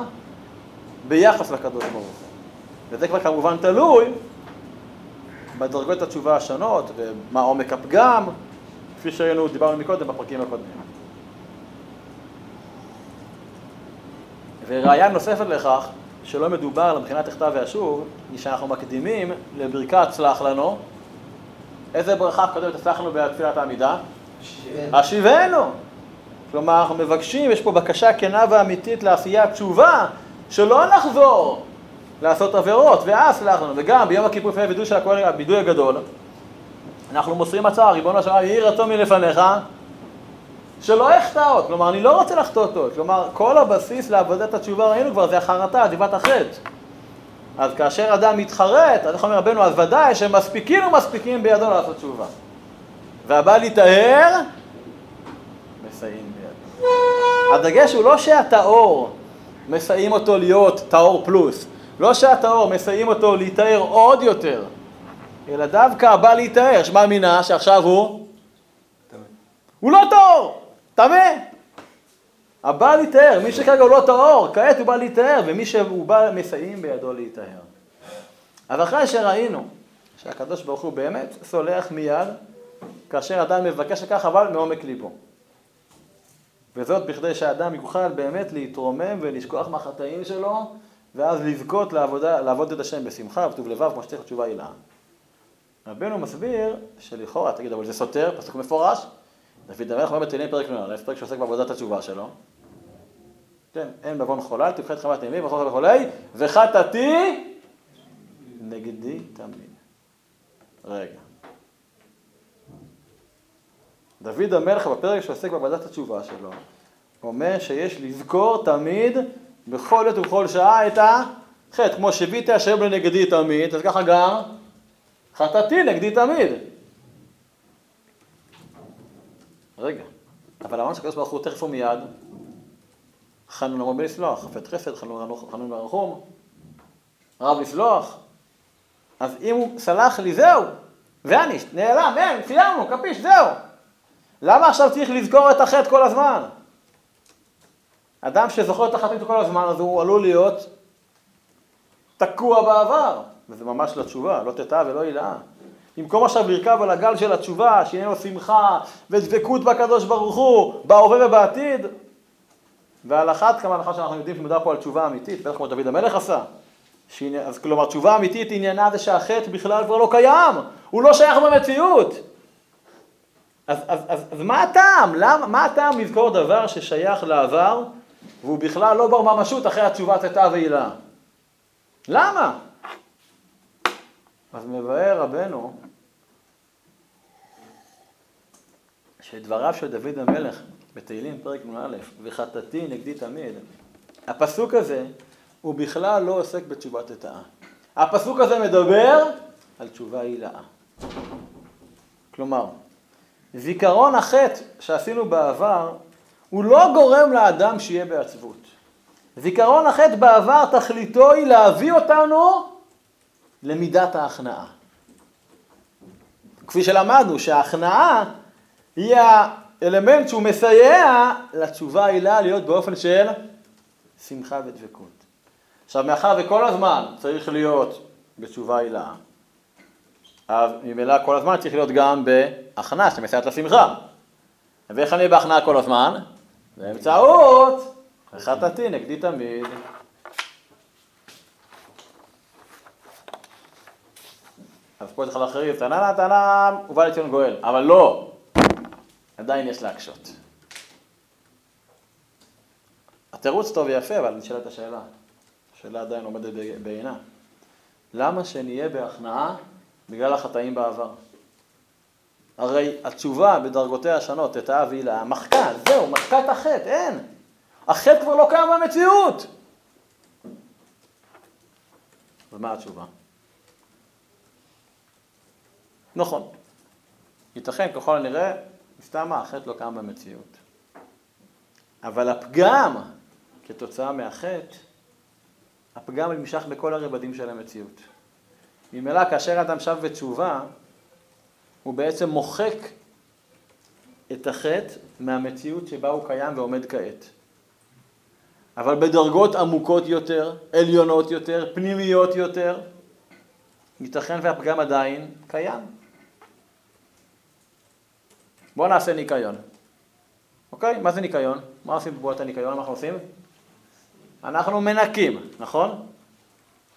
ביחס לקדוש ברוך הוא. וזה כבר כמובן תלוי בדרגות התשובה השונות ומה עומק הפגם, כפי שהיינו, דיברנו מקודם בפרקים הקודמים. וראיה נוספת לכך, שלא מדובר מבחינת הכתב והשוב, היא שאנחנו מקדימים לברכת סלח לנו. איזה ברכה קודמת הצלחנו בתפילת העמידה? השיבנו. כלומר, אנחנו מבקשים, יש פה בקשה כנה ואמיתית לעשיית תשובה, שלא נחזור לעשות עבירות, ואז סלח לנו. וגם ביום הכיפור לפני הווידוי של הכהן, הבידוי הגדול, אנחנו מוסרים הצעה, ריבונו של יהי רצון מלפניך, שלא אחטא עוד. כלומר, אני לא רוצה לחטוא עוד. כלומר, כל הבסיס לעבודת התשובה, ראינו כבר, זה החרטה, עזיבת החטא. אז כאשר אדם מתחרט, אז איך אומר רבנו, אז ודאי שמספיקים ומספיקים בידו לעשות תשובה. והבא להיטהר, מסייעים בידו. הדגש הוא לא שהטהור מסייעים אותו להיות טהור פלוס, לא שהטהור מסייעים אותו להיטהר עוד יותר, אלא דווקא הבא להיטהר, שמע מינה שעכשיו הוא? הוא לא טהור, טמא. הבא להיטהר, מי שכרגע הוא לא טהור, כעת הוא בא להיטהר, ומי שהוא בא מסייעים בידו להיטהר. אז אחרי שראינו שהקדוש ברוך הוא באמת סולח מיד, כאשר אדם מבקש לכך, אבל מעומק ליבו. וזאת בכדי שהאדם יוכל באמת להתרומם ולשכוח מהחטאים שלו, ואז לזכות לעבודה, לעבוד את השם בשמחה וטוב לבב, כמו שצריך תשובה הילה. רבנו מסביר שלכאורה, תגיד, אבל זה סותר, פסוק מפורש. דוד המלך אומר בתהילים פרק נ"א, פרק שעוסק בעבודת התשובה שלו. כן, אין בבון חולל, תבחת חמת ימים, וחוכל וכולי, וחטאתי נגדי תמיד. רגע. דוד המלך בפרק שעוסק בעבודת התשובה שלו, אומר שיש לזכור תמיד, בכל עת ובכל שעה, את החטא. כמו שביתי השם לנגדי תמיד, אז ככה גם חטאתי נגדי תמיד. רגע, אבל אמרנו שהקדוש ברוך הוא תכף ומיד חנון אמרו בלסלוח, חפת חסד, חנון ברחום, רב לסלוח. אז אם הוא סלח לי, זהו, ואני, נעלם, אין, סיימנו, קפיש, זהו. למה עכשיו צריך לזכור את החטא כל הזמן? אדם שזוכר את החטאים כל הזמן, אז הוא עלול להיות תקוע בעבר, וזה ממש לתשובה, לא תטע ולא הילאה. במקום עכשיו לרכב על הגל של התשובה, שיהיה לו שמחה ודבקות בקדוש ברוך הוא, בהווה ובעתיד, ועל אחת כמה וכמה שאנחנו יודעים שמדובר פה על תשובה אמיתית, בטח כמו דוד המלך עשה. שעניין, אז כלומר, תשובה אמיתית עניינה זה שהחטא בכלל כבר לא קיים, הוא לא שייך במציאות. אז, אז, אז, אז מה הטעם? למה, מה הטעם לזכור דבר ששייך לעבר והוא בכלל לא בר ממשות אחרי התשובה צאתה ועילה? למה? אז מבאר רבנו שדבריו של דוד המלך בתהילים פרק נ"א, וחטאתי נגדי תמיד, הפסוק הזה הוא בכלל לא עוסק בתשובת התאה. הפסוק הזה מדבר על תשובה הילאה. כלומר, זיכרון החטא שעשינו בעבר, הוא לא גורם לאדם שיהיה בעצבות. זיכרון החטא בעבר תכליתו היא להביא אותנו למידת ההכנעה. כפי שלמדנו שההכנעה היא האלמנט שהוא מסייע לתשובה העילה להיות באופן של שמחה ודבקות. עכשיו מאחר וכל הזמן צריך להיות בתשובה עילה, אז ממילא כל הזמן צריך להיות גם בהכנעה שמסייעת לשמחה. ואיך אני בהכנעה כל הזמן? באמצעות חטאתי נגדי תמיד. אז פה צריך להחריב, תננה תנם, ובא לציון גואל. אבל לא, עדיין יש להקשות. התירוץ טוב ויפה, אבל נשאלת השאלה. השאלה עדיין עומדת בעינה. למה שנהיה בהכנעה בגלל החטאים בעבר? הרי התשובה בדרגותיה השונות, את האב והילה, מחקה, זהו, מחקה את החטא, אין. החטא כבר לא קיים במציאות. ומה התשובה? נכון. ייתכן ככל הנראה, סתם החטא לא קיים במציאות. אבל הפגם כתוצאה מהחטא, הפגם נמשך בכל הרבדים של המציאות. ממילא כאשר אדם שב בתשובה, הוא בעצם מוחק את החטא מהמציאות שבה הוא קיים ועומד כעת. אבל בדרגות עמוקות יותר, עליונות יותר, פנימיות יותר, ייתכן והפגם עדיין קיים. בואו נעשה ניקיון. אוקיי? מה זה ניקיון? מה עושים בבועת הניקיון? מה אנחנו עושים? אנחנו מנקים, נכון?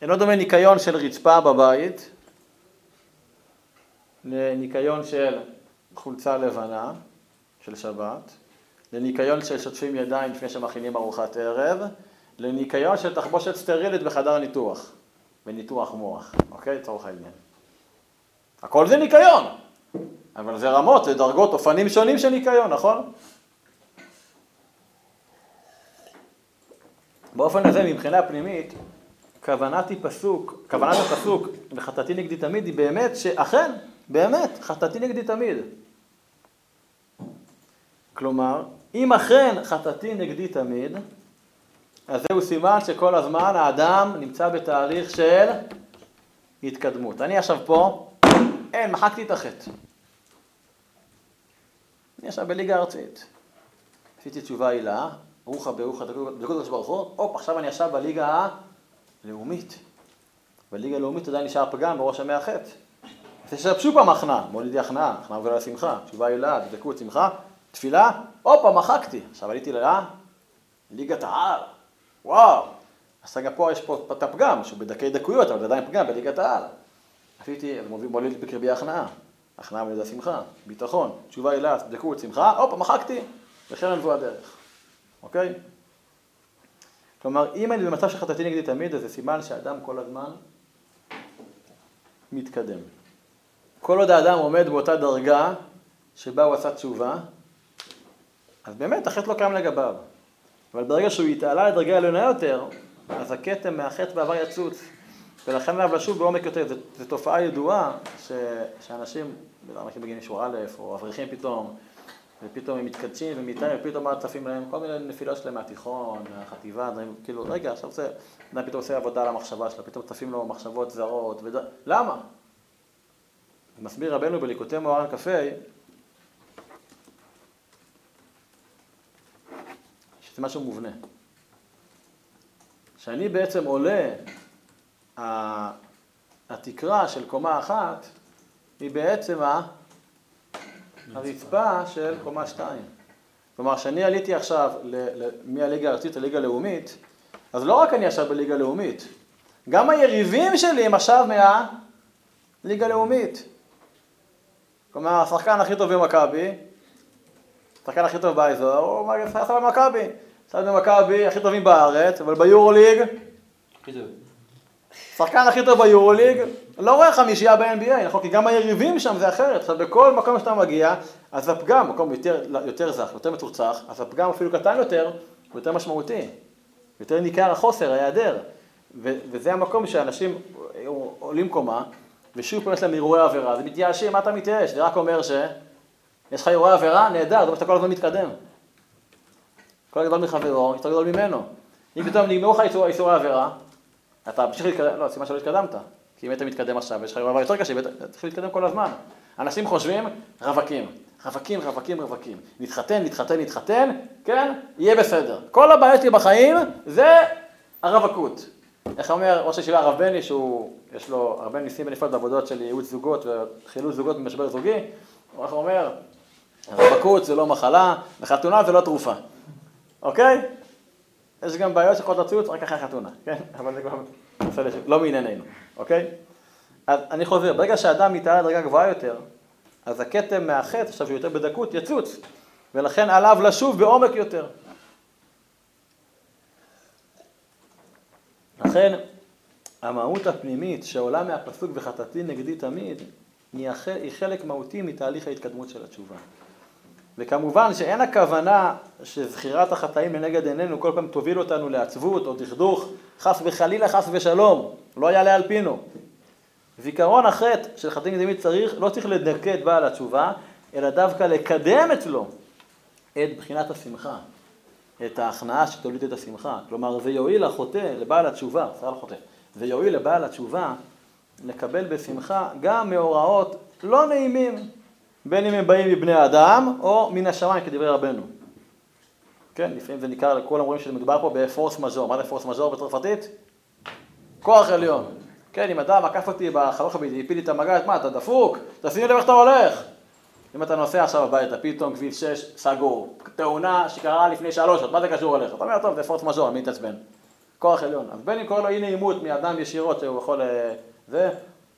אינו דומה ניקיון של רצפה בבית לניקיון של חולצה לבנה של שבת, לניקיון של שוטפים ידיים לפני שמכינים ארוחת ערב, לניקיון של תחבושת סטרילית בחדר ניתוח, בניתוח מוח, אוקיי? לצורך העניין. הכל זה ניקיון, אבל זה רמות, זה דרגות, אופנים שונים של ניקיון, נכון? באופן הזה, מבחינה פנימית, כוונתי פסוק, כוונת הפסוק, וחטאתי נגדי תמיד, היא באמת שאכן, באמת, חטאתי נגדי תמיד. כלומר, אם אכן חטאתי נגדי תמיד, אז זהו סימן שכל הזמן האדם נמצא בתהליך של התקדמות. אני עכשיו פה, אין, מחקתי את החטא. אני עכשיו בליגה ארצית. עשיתי תשובה הילה, ברוך ברוך דקות הקדוש ברוך הוא, הופ, עכשיו אני עכשיו בליגה הלאומית. בליגה הלאומית עדיין נשאר פגם בראש המאה חטא. אז תשבשו פעם הכנעה, מולידי הכנעה, הכנעה עובר לשמחה, תשובה הילה, דבקות שמחה, תפילה, הופה, מחקתי. עכשיו עליתי ליגת העל, וואו. אז גם פה יש פה את הפגם, שהוא בדקי דקויות, אבל זה עדיין פגם בליגת העל. עשיתי, מוליד בקרבי הכנעה. הכנעה מולידה שמחה, ביטחון, תשובה הילה, דקות, שמחה, הופה, מחקתי, וכן נבוא הדרך. אוקיי? כלומר, אם אני במצב שחטאתי נגדי תמיד, אז זה סימן שאדם כל הזמן מתקדם. כל עוד האדם עומד באותה דרגה שבה הוא עשה תשובה, אז באמת החטא לא קיים לגביו. אבל ברגע שהוא יתעלה לדרגה עליונה יותר, אז הכתם מהחטא בעבר יצוץ. ולכן עליו לשוב בעומק יותר. זו תופעה ידועה ש, שאנשים, אנשים בגיל אישור א', או אברכים פתאום, ופתאום הם מתקדשים ומתארים, ופתאום צפים להם כל מיני נפילות שלהם מהתיכון, מהחטיבה, דברים, כאילו, רגע, עכשיו זה, אדם פתאום עושה עבודה על המחשבה שלו, פתאום צפים לו מחשבות זרות, וד... למה? מסביר רבנו בליקוטי מוהר"ן כ"ה, שזה משהו מובנה. שאני בעצם עולה, התקרה של קומה אחת היא בעצם. הרצפה של קומה שתיים. כלומר, כשאני עליתי עכשיו מהליגה הארצית לליגה הלאומית, אז לא רק אני עכשיו בליגה הלאומית, גם היריבים שלי הם עכשיו מהליגה הלאומית. כלומר, השחקן הכי טוב במכבי, השחקן הכי טוב באזור, הוא שחקן במכבי. שחקן במכבי הכי טובים בארץ, אבל ביורו ליג, שחקן הכי טוב ביורו ליג, לא רואה חמישייה ב-NBA, נכון? כי גם היריבים שם זה אחרת. עכשיו, בכל מקום שאתה מגיע, אז הפגם, מקום יותר, יותר זך, יותר מצוחצח, אז הפגם אפילו קטן יותר, הוא יותר משמעותי. יותר ניכר החוסר, ההיעדר. וזה המקום שאנשים עולים קומה, ושוב פעם יש להם אירועי עבירה, אז מתייאשים, מה אתה מתייאש? זה רק אומר ש... יש לך אירועי עבירה? נהדר, זה אומר שאתה כל הזמן מתקדם. כל גדול מחברו, יותר גדול ממנו. אם פתאום נגמרו לך איסורי עבירה, אתה ממשיך להתקדם, לא, סימן שלא התקדמת. כי אם היית מתקדם עכשיו, יש לך אירוע יותר קשה, צריך להתקדם כל הזמן. אנשים חושבים, רווקים, רווקים, רווקים, רווקים. נתחתן, נתחתן, נתחתן, כן, יהיה בסדר. כל הבעיות שלי בחיים זה הרווקות. איך אומר ראש הישיבה הרב בני, שהוא, יש לו הרבה ניסים ונפלאות בעבודות של ייעוץ זוגות וחילוץ זוגות במשבר זוגי, הוא אומר, רווקות זה לא מחלה, וחתונה זה לא תרופה, אוקיי? יש גם בעיות שיכולות לצוץ רק אחרי חתונה, כן? (laughs) אבל זה כבר לא מענייננו, אוקיי? אז אני חוזר, ברגע שאדם מתעלה לדרגה גבוהה יותר, אז הכתם מהחטא, עכשיו שהוא יותר בדקות, יצוץ, ולכן עליו לשוב בעומק יותר. לכן המהות הפנימית שעולה מהפסוק וחטאתי נגדי תמיד, היא חלק מהותי מתהליך ההתקדמות של התשובה. וכמובן שאין הכוונה שזכירת החטאים לנגד עינינו כל פעם תוביל אותנו לעצבות או דכדוך, חס וחלילה, חס ושלום, לא יעלה על פינו. זיכרון החטא של חטאים קדמים צריך, לא צריך לדכא את בעל התשובה, אלא דווקא לקדם אצלו את בחינת השמחה, את ההכנעה שתוליד את השמחה. כלומר, זה יועיל לחוטא, לבעל התשובה, סליחה לחוטא, זה יועיל לבעל התשובה לקבל בשמחה גם מאורעות לא נעימים, בין אם הם באים מבני אדם או מן השמיים כדברי רבנו. כן, לפעמים זה נקרא, כולם רואים שמדובר פה בפורס מז'ור. מה זה פורס מז'ור בצרפתית? כוח עליון. כן, אם אדם עקף אותי בחלוך הביתי, הפיל לי את המגע, מה, אתה דפוק? תשים לב איך אתה הולך. אם אתה נוסע עכשיו הביתה, פתאום כביש 6 סגור, תאונה שקרה לפני שלוש שעות, מה זה קשור אליך? אתה אומר, טוב, זה פורס מז'ור, מי יתעצבן? כוח עליון. אז בין אם קורא לו אי נעימות מאדם ישירות שהוא יכול, אה, זה,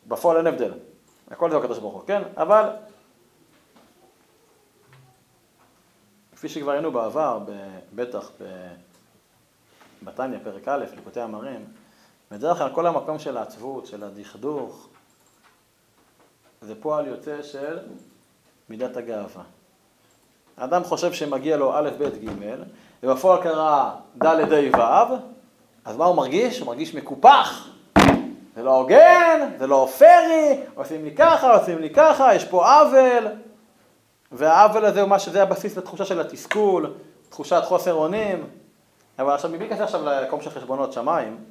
בפועל אין הבדל. הכל זה הקדוש ברוך הוא, כן? אבל, כפי שכבר היינו בעבר, בטח בתניא, פרק א', ליקוטי המרים, בדרך כלל כל המקום של העצבות, של הדכדוך, זה פועל יוצא של מידת הגאווה. האדם חושב שמגיע לו א', ב', ג', ובפועל קרה ד', ה', ו', אז מה הוא מרגיש? הוא מרגיש מקופח. זה לא הוגן, זה לא פרי, עושים לי ככה, עושים לי ככה, יש פה עוול, והעוול הזה הוא מה שזה הבסיס לתחושה של התסכול, תחושת חוסר אונים. אבל עכשיו, מבלי להיכנס עכשיו למקום של חשבונות שמיים,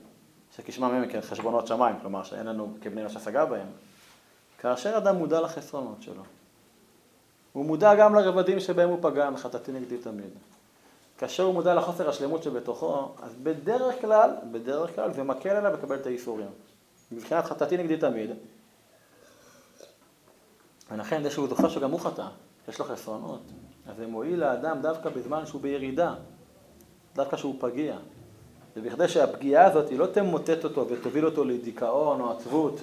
שכשמה מהם חשבונות שמיים, כלומר שאין לנו כבני אנוש השגה בהם, כאשר אדם מודע לחסרונות שלו, הוא מודע גם לרבדים שבהם הוא פגם, חטאתי נגדי תמיד. כאשר הוא מודע לחוסר השלמות שבתוכו, אז בדרך כלל, בדרך כלל זה מקל עליו לקבל את האיסורים. מבחינת חטאתי נגדי תמיד, ולכן זה שהוא זוכר שגם הוא חטא, יש לו חסרונות, אז זה מועיל לאדם דווקא בזמן שהוא בירידה, דווקא שהוא פגיע. ובכדי שהפגיעה הזאת היא לא תמוטט אותו ותוביל אותו לדיכאון או עצבות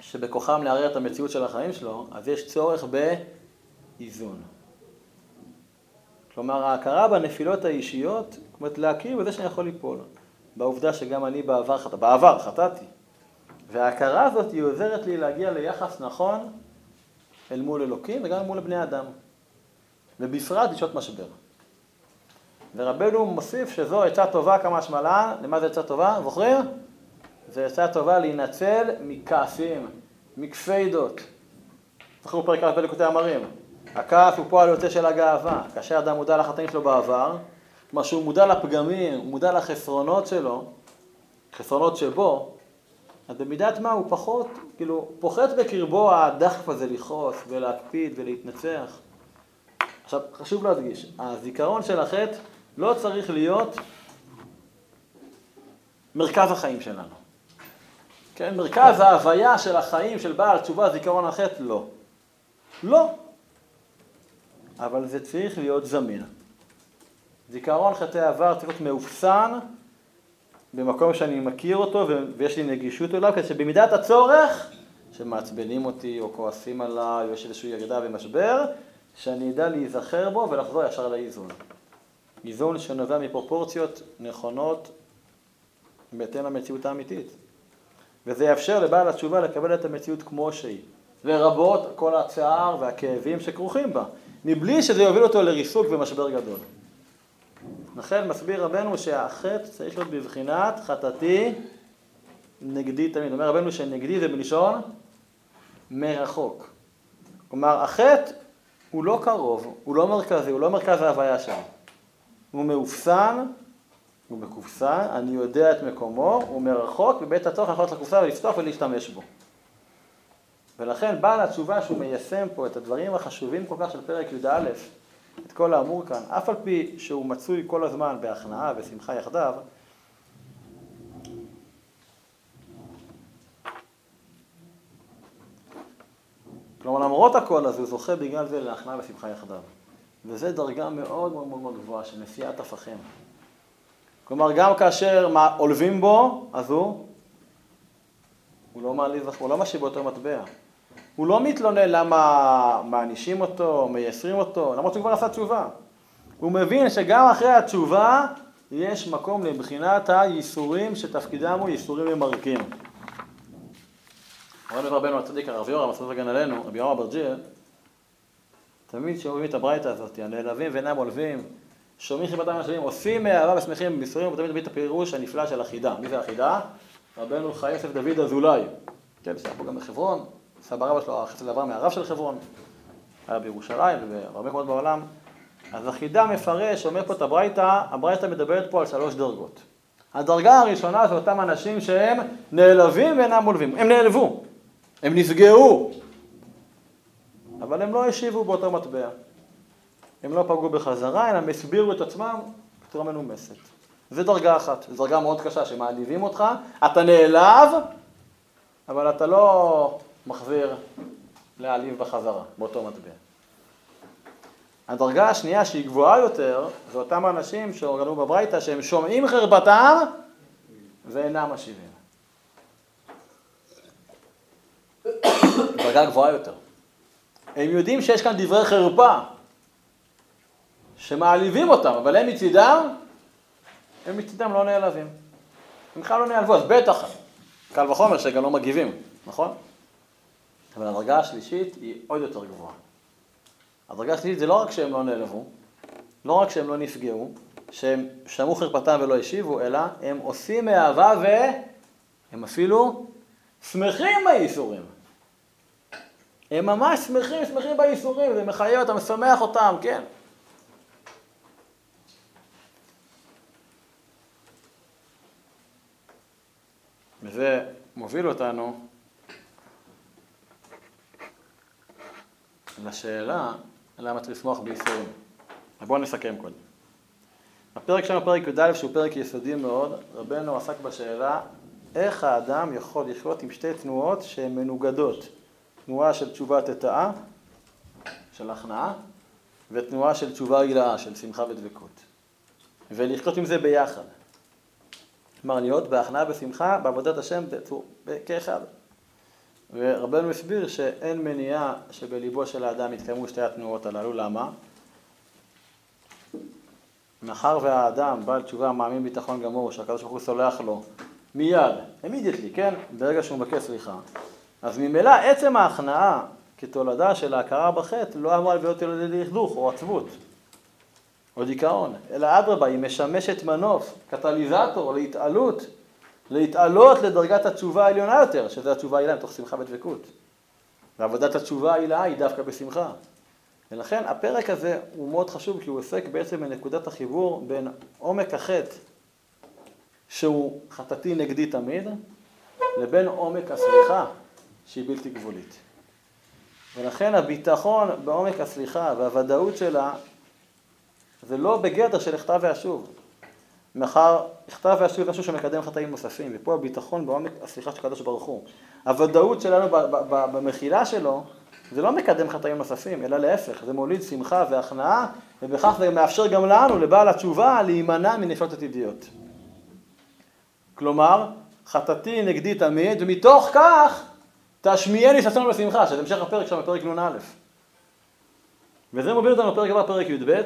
שבכוחם לערער את המציאות של החיים שלו, אז יש צורך באיזון. כלומר, ההכרה בנפילות האישיות, זאת אומרת להכיר בזה שאני יכול ליפול. בעובדה שגם אני בעבר חטאתי, בעבר חטאתי. וההכרה הזאת היא עוזרת לי להגיע ליחס נכון אל מול אלוקים וגם אל מול בני אדם. ובפרט בשעות משבר. ורבנו מוסיף שזו עצה טובה כמה שמלן, למה זה עצה טובה? זוכרים? זה עצה טובה להינצל מכעסים, מכפיידות. זכרו פרק א' בליקוטי המרים. הכעס הוא פועל יוצא של הגאווה. כאשר אדם מודע לחטאים שלו בעבר, כלומר שהוא מודע לפגמים, הוא מודע לחסרונות שלו, חסרונות שבו, אז במידת מה הוא פחות, כאילו, פוחת בקרבו הדחף הזה לכעוס ולהקפיד ולהתנצח. עכשיו, חשוב להדגיש, הזיכרון של החטא לא צריך להיות מרכז החיים שלנו. כן, מרכז ההוויה של החיים של בעל תשובה, זיכרון החטא, לא. לא. אבל זה צריך להיות זמין. זיכרון חטאי עבר צריך להיות מאופסן במקום שאני מכיר אותו ויש לי נגישות אליו, כדי שבמידת הצורך, שמעצבנים אותי או כועסים עליי או יש איזושהי ירידה ומשבר, שאני אדע להיזכר בו ולחזור ישר לאיזון. איזון שנובע מפרופורציות נכונות בהתאם למציאות האמיתית. וזה יאפשר לבעל התשובה לקבל את המציאות כמו שהיא, לרבות כל הצער והכאבים שכרוכים בה, מבלי שזה יוביל אותו לריסוק ומשבר גדול. לכן מסביר רבנו שהחטא צריך להיות בבחינת חטאתי נגדי תמיד. אומר רבנו שנגדי זה בלשון מרחוק. כלומר, החטא הוא לא קרוב, הוא לא מרכזי, הוא לא מרכז ההוויה שם. הוא מאופסן, הוא מקופסן, אני יודע את מקומו, הוא מרחוק, ובעת הצורך יכול להיות לקופסה ולפתוח ולהשתמש בו. ולכן בעל התשובה שהוא מיישם פה את הדברים החשובים כל כך של פרק י"א, את כל האמור כאן, אף על פי שהוא מצוי כל הזמן בהכנעה ושמחה יחדיו, כלומר למרות הכל אז הוא זוכה בגלל זה להכנעה ושמחה יחדיו. וזו דרגה מאוד מאוד מאוד גבוהה של נשיאת הפכים. כלומר גם כאשר עולבים בו, אז הוא, הוא לא מעליב, הוא לא משיב באותו מטבע. הוא לא מתלונן למה מענישים אותו, מייסרים אותו, למרות שהוא כבר עשה תשובה. הוא מבין שגם אחרי התשובה יש מקום לבחינת הייסורים שתפקידם הוא ייסורים ממרקים. אמרנו רבנו הצדיק הרב יורם, הסוף הגן עלינו, רבי יורם אברג'יר, תמיד כשאומרים את הברייתא הזאת, הנעלבים ואינם עולבים, שומעים חיבתם השלמים, עושים מאהבה ושמחים בייסורים, ותמיד תמיד את הפירוש הנפלא של החידה. מי זה החידה? רבנו חי יוסף דוד אזולאי. כן, בסדר, פה גם בחברון, סבא רבא שלו, החסד עבר מהרב של חברון, היה בירושלים ובהרבה מקומות בעולם. אז החידה מפרש, אומר פה את הברייתא, הברייתא מדברת פה על שלוש דרגות. הדרגה הראשונה זה אותם אנשים שהם נעלבים ואינם מולבים. הם נעלבו, הם נפגעו, אבל הם לא השיבו באותו מטבע. הם לא פגעו בחזרה, אלא הם הסבירו את עצמם בצורה מנומסת. זו דרגה אחת, זו דרגה מאוד קשה, שמעליבים אותך, אתה נעלב, אבל אתה לא מחזיר להעליב בחזרה, באותו מטבע. הדרגה השנייה שהיא גבוהה יותר, זה אותם אנשים שאורגנו בברייתא, שהם שומעים חרפתם ואינם משיבים. דרגה גבוהה יותר. הם יודעים שיש כאן דברי חרפה שמעליבים אותם, אבל הם מצידם, הם מצידם לא נעלבים. הם בכלל לא נעלבו, אז בטח, קל וחומר שגם לא מגיבים, נכון? אבל הדרגה השלישית היא עוד יותר גבוהה. הדרגה השלישית זה לא רק שהם לא נעלבו, לא רק שהם לא נפגעו, שהם שמעו חרפתם ולא השיבו, אלא הם עושים מאהבה והם אפילו שמחים בייסורים. הם ממש שמחים, שמחים בייסורים, זה מחייב אותם, משמח אותם, כן. וזה מוביל אותנו לשאלה למה צריך לשמוח בייסורים. בואו נסכם קודם. הפרק שלנו, פרק י"א, שהוא פרק יסודי מאוד, רבנו עסק בשאלה איך האדם יכול לחיות עם שתי תנועות שהן מנוגדות. תנועה של תשובה תטאה, של הכנעה, ותנועה של תשובה הילאה, של שמחה ודבקות. ולחיות עם זה ביחד. כלומר, להיות בהכנעה ושמחה, בעבודת השם, כאחד. ורבנו הסביר שאין מניעה שבליבו של האדם יתקיימו שתי התנועות הללו, למה? מאחר והאדם בעל תשובה מאמין ביטחון גמור שהקדוש ברוך הוא סולח לו מיד, אימידיאטלי, כן? ברגע שהוא מבקש סליחה. אז ממילא עצם ההכנעה כתולדה של ההכרה בחטא לא אמורה להיות לידי לכדוך או עצבות או דיכאון, אלא אדרבה, היא משמשת מנוף, קטליזטור להתעלות, להתעלות לדרגת התשובה העליונה יותר, שזה התשובה העילה מתוך שמחה ודבקות. ועבודת התשובה העילה היא דווקא בשמחה. ולכן הפרק הזה הוא מאוד חשוב כי הוא עוסק בעצם בנקודת החיבור בין עומק החטא שהוא חטאתי נגדי תמיד, לבין עומק הסליחה שהיא בלתי גבולית. ולכן הביטחון בעומק הסליחה והוודאות שלה זה לא בגדר של הכתב ואשוב. מאחר הכתב ואשוב זה משהו שמקדם חטאים נוספים, ופה הביטחון בעומק הסליחה של הקדוש ברוך הוא. הוודאות שלנו במחילה שלו זה לא מקדם חטאים נוספים, אלא להפך, זה מוליד שמחה והכנעה, ובכך זה מאפשר גם לנו, לבעל התשובה, להימנע מנפלות עתידיות. כלומר, חטאתי נגדי תמיד, ומתוך כך תשמיעני ששון בשמחה, שזה המשך הפרק שם, פרק נ"א. וזה מוביל אותנו לפרק הבא, פרק י"ב.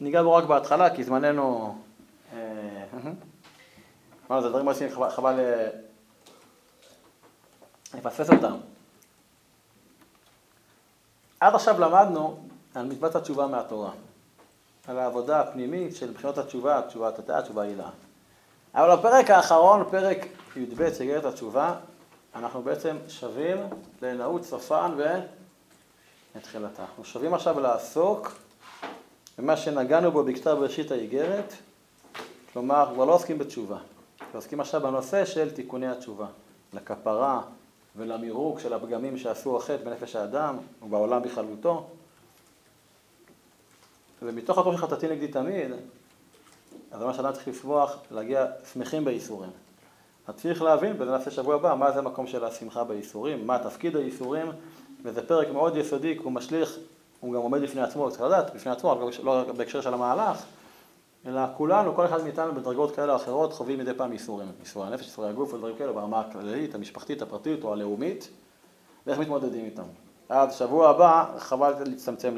ניגע בו רק בהתחלה, כי זמננו... מה זה, דברים מעשים, חבל אה, לפספס אותם. עד עכשיו למדנו על מצוות התשובה מהתורה, על העבודה הפנימית של בחינות התשובה, תשובה תתאה, תשובה הילה. אבל בפרק האחרון, פרק י"ב, סגרת התשובה, אנחנו בעצם שווים לנעוץ סופן ותחילתה. אנחנו שווים עכשיו לעסוק במה שנגענו בו בכתב בראשית האיגרת, כלומר, כבר לא עוסקים בתשובה, עוסקים עכשיו בנושא של תיקוני התשובה, לכפרה, ולמירוק של הפגמים שעשו החטא בנפש האדם ובעולם בכללותו. ומתוך התור שחטאתי נגדי תמיד, אז מה שאדם צריך לשמוח, להגיע שמחים בייסורים. אז צריך להבין, וזה נעשה שבוע הבא, מה זה המקום של השמחה בייסורים, מה תפקיד הייסורים, וזה פרק מאוד יסודי, כי הוא משליך, הוא גם עומד בפני עצמו, צריך לדעת, בפני עצמו, לא בהקשר של המהלך, אלא כולנו, כל אחד מאיתנו בדרגות כאלה או אחרות חווים מדי פעם ייסורים, ייסורי הנפש, ייסורי הגוף ודברים כאלה ברמה הכללית, המשפחתית, הפרטית או הלאומית, ואיך מתמודדים איתם. עד שבוע הבא, חבל להצטמצם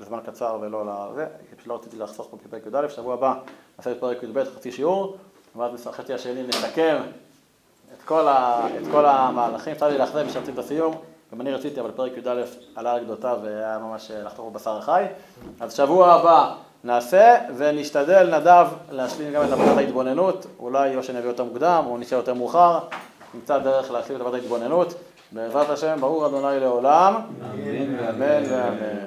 לזמן קצר ולא לזה, פשוט לא רציתי לחסוך פה בפרק י"א, שבוע הבא נעשה את פרק י"ב, חצי שיעור, ואז בחצי השני נסכם את כל, ה, את כל המהלכים, אפשר לי לאכזב משרתים את הסיום, גם אני רציתי, אבל פרק י"א עלה על גדותיו והיה ממש לחתוך בבשר החי, אז שבוע הבא נעשה ונשתדל, נדב, להשלים גם את עבודת ההתבוננות, אולי או שנביא יותר מוקדם או נשאר יותר מאוחר, נמצא דרך להשלים את עבודת ההתבוננות. בעזרת השם, ברור אדוני לעולם, אמן ואמן.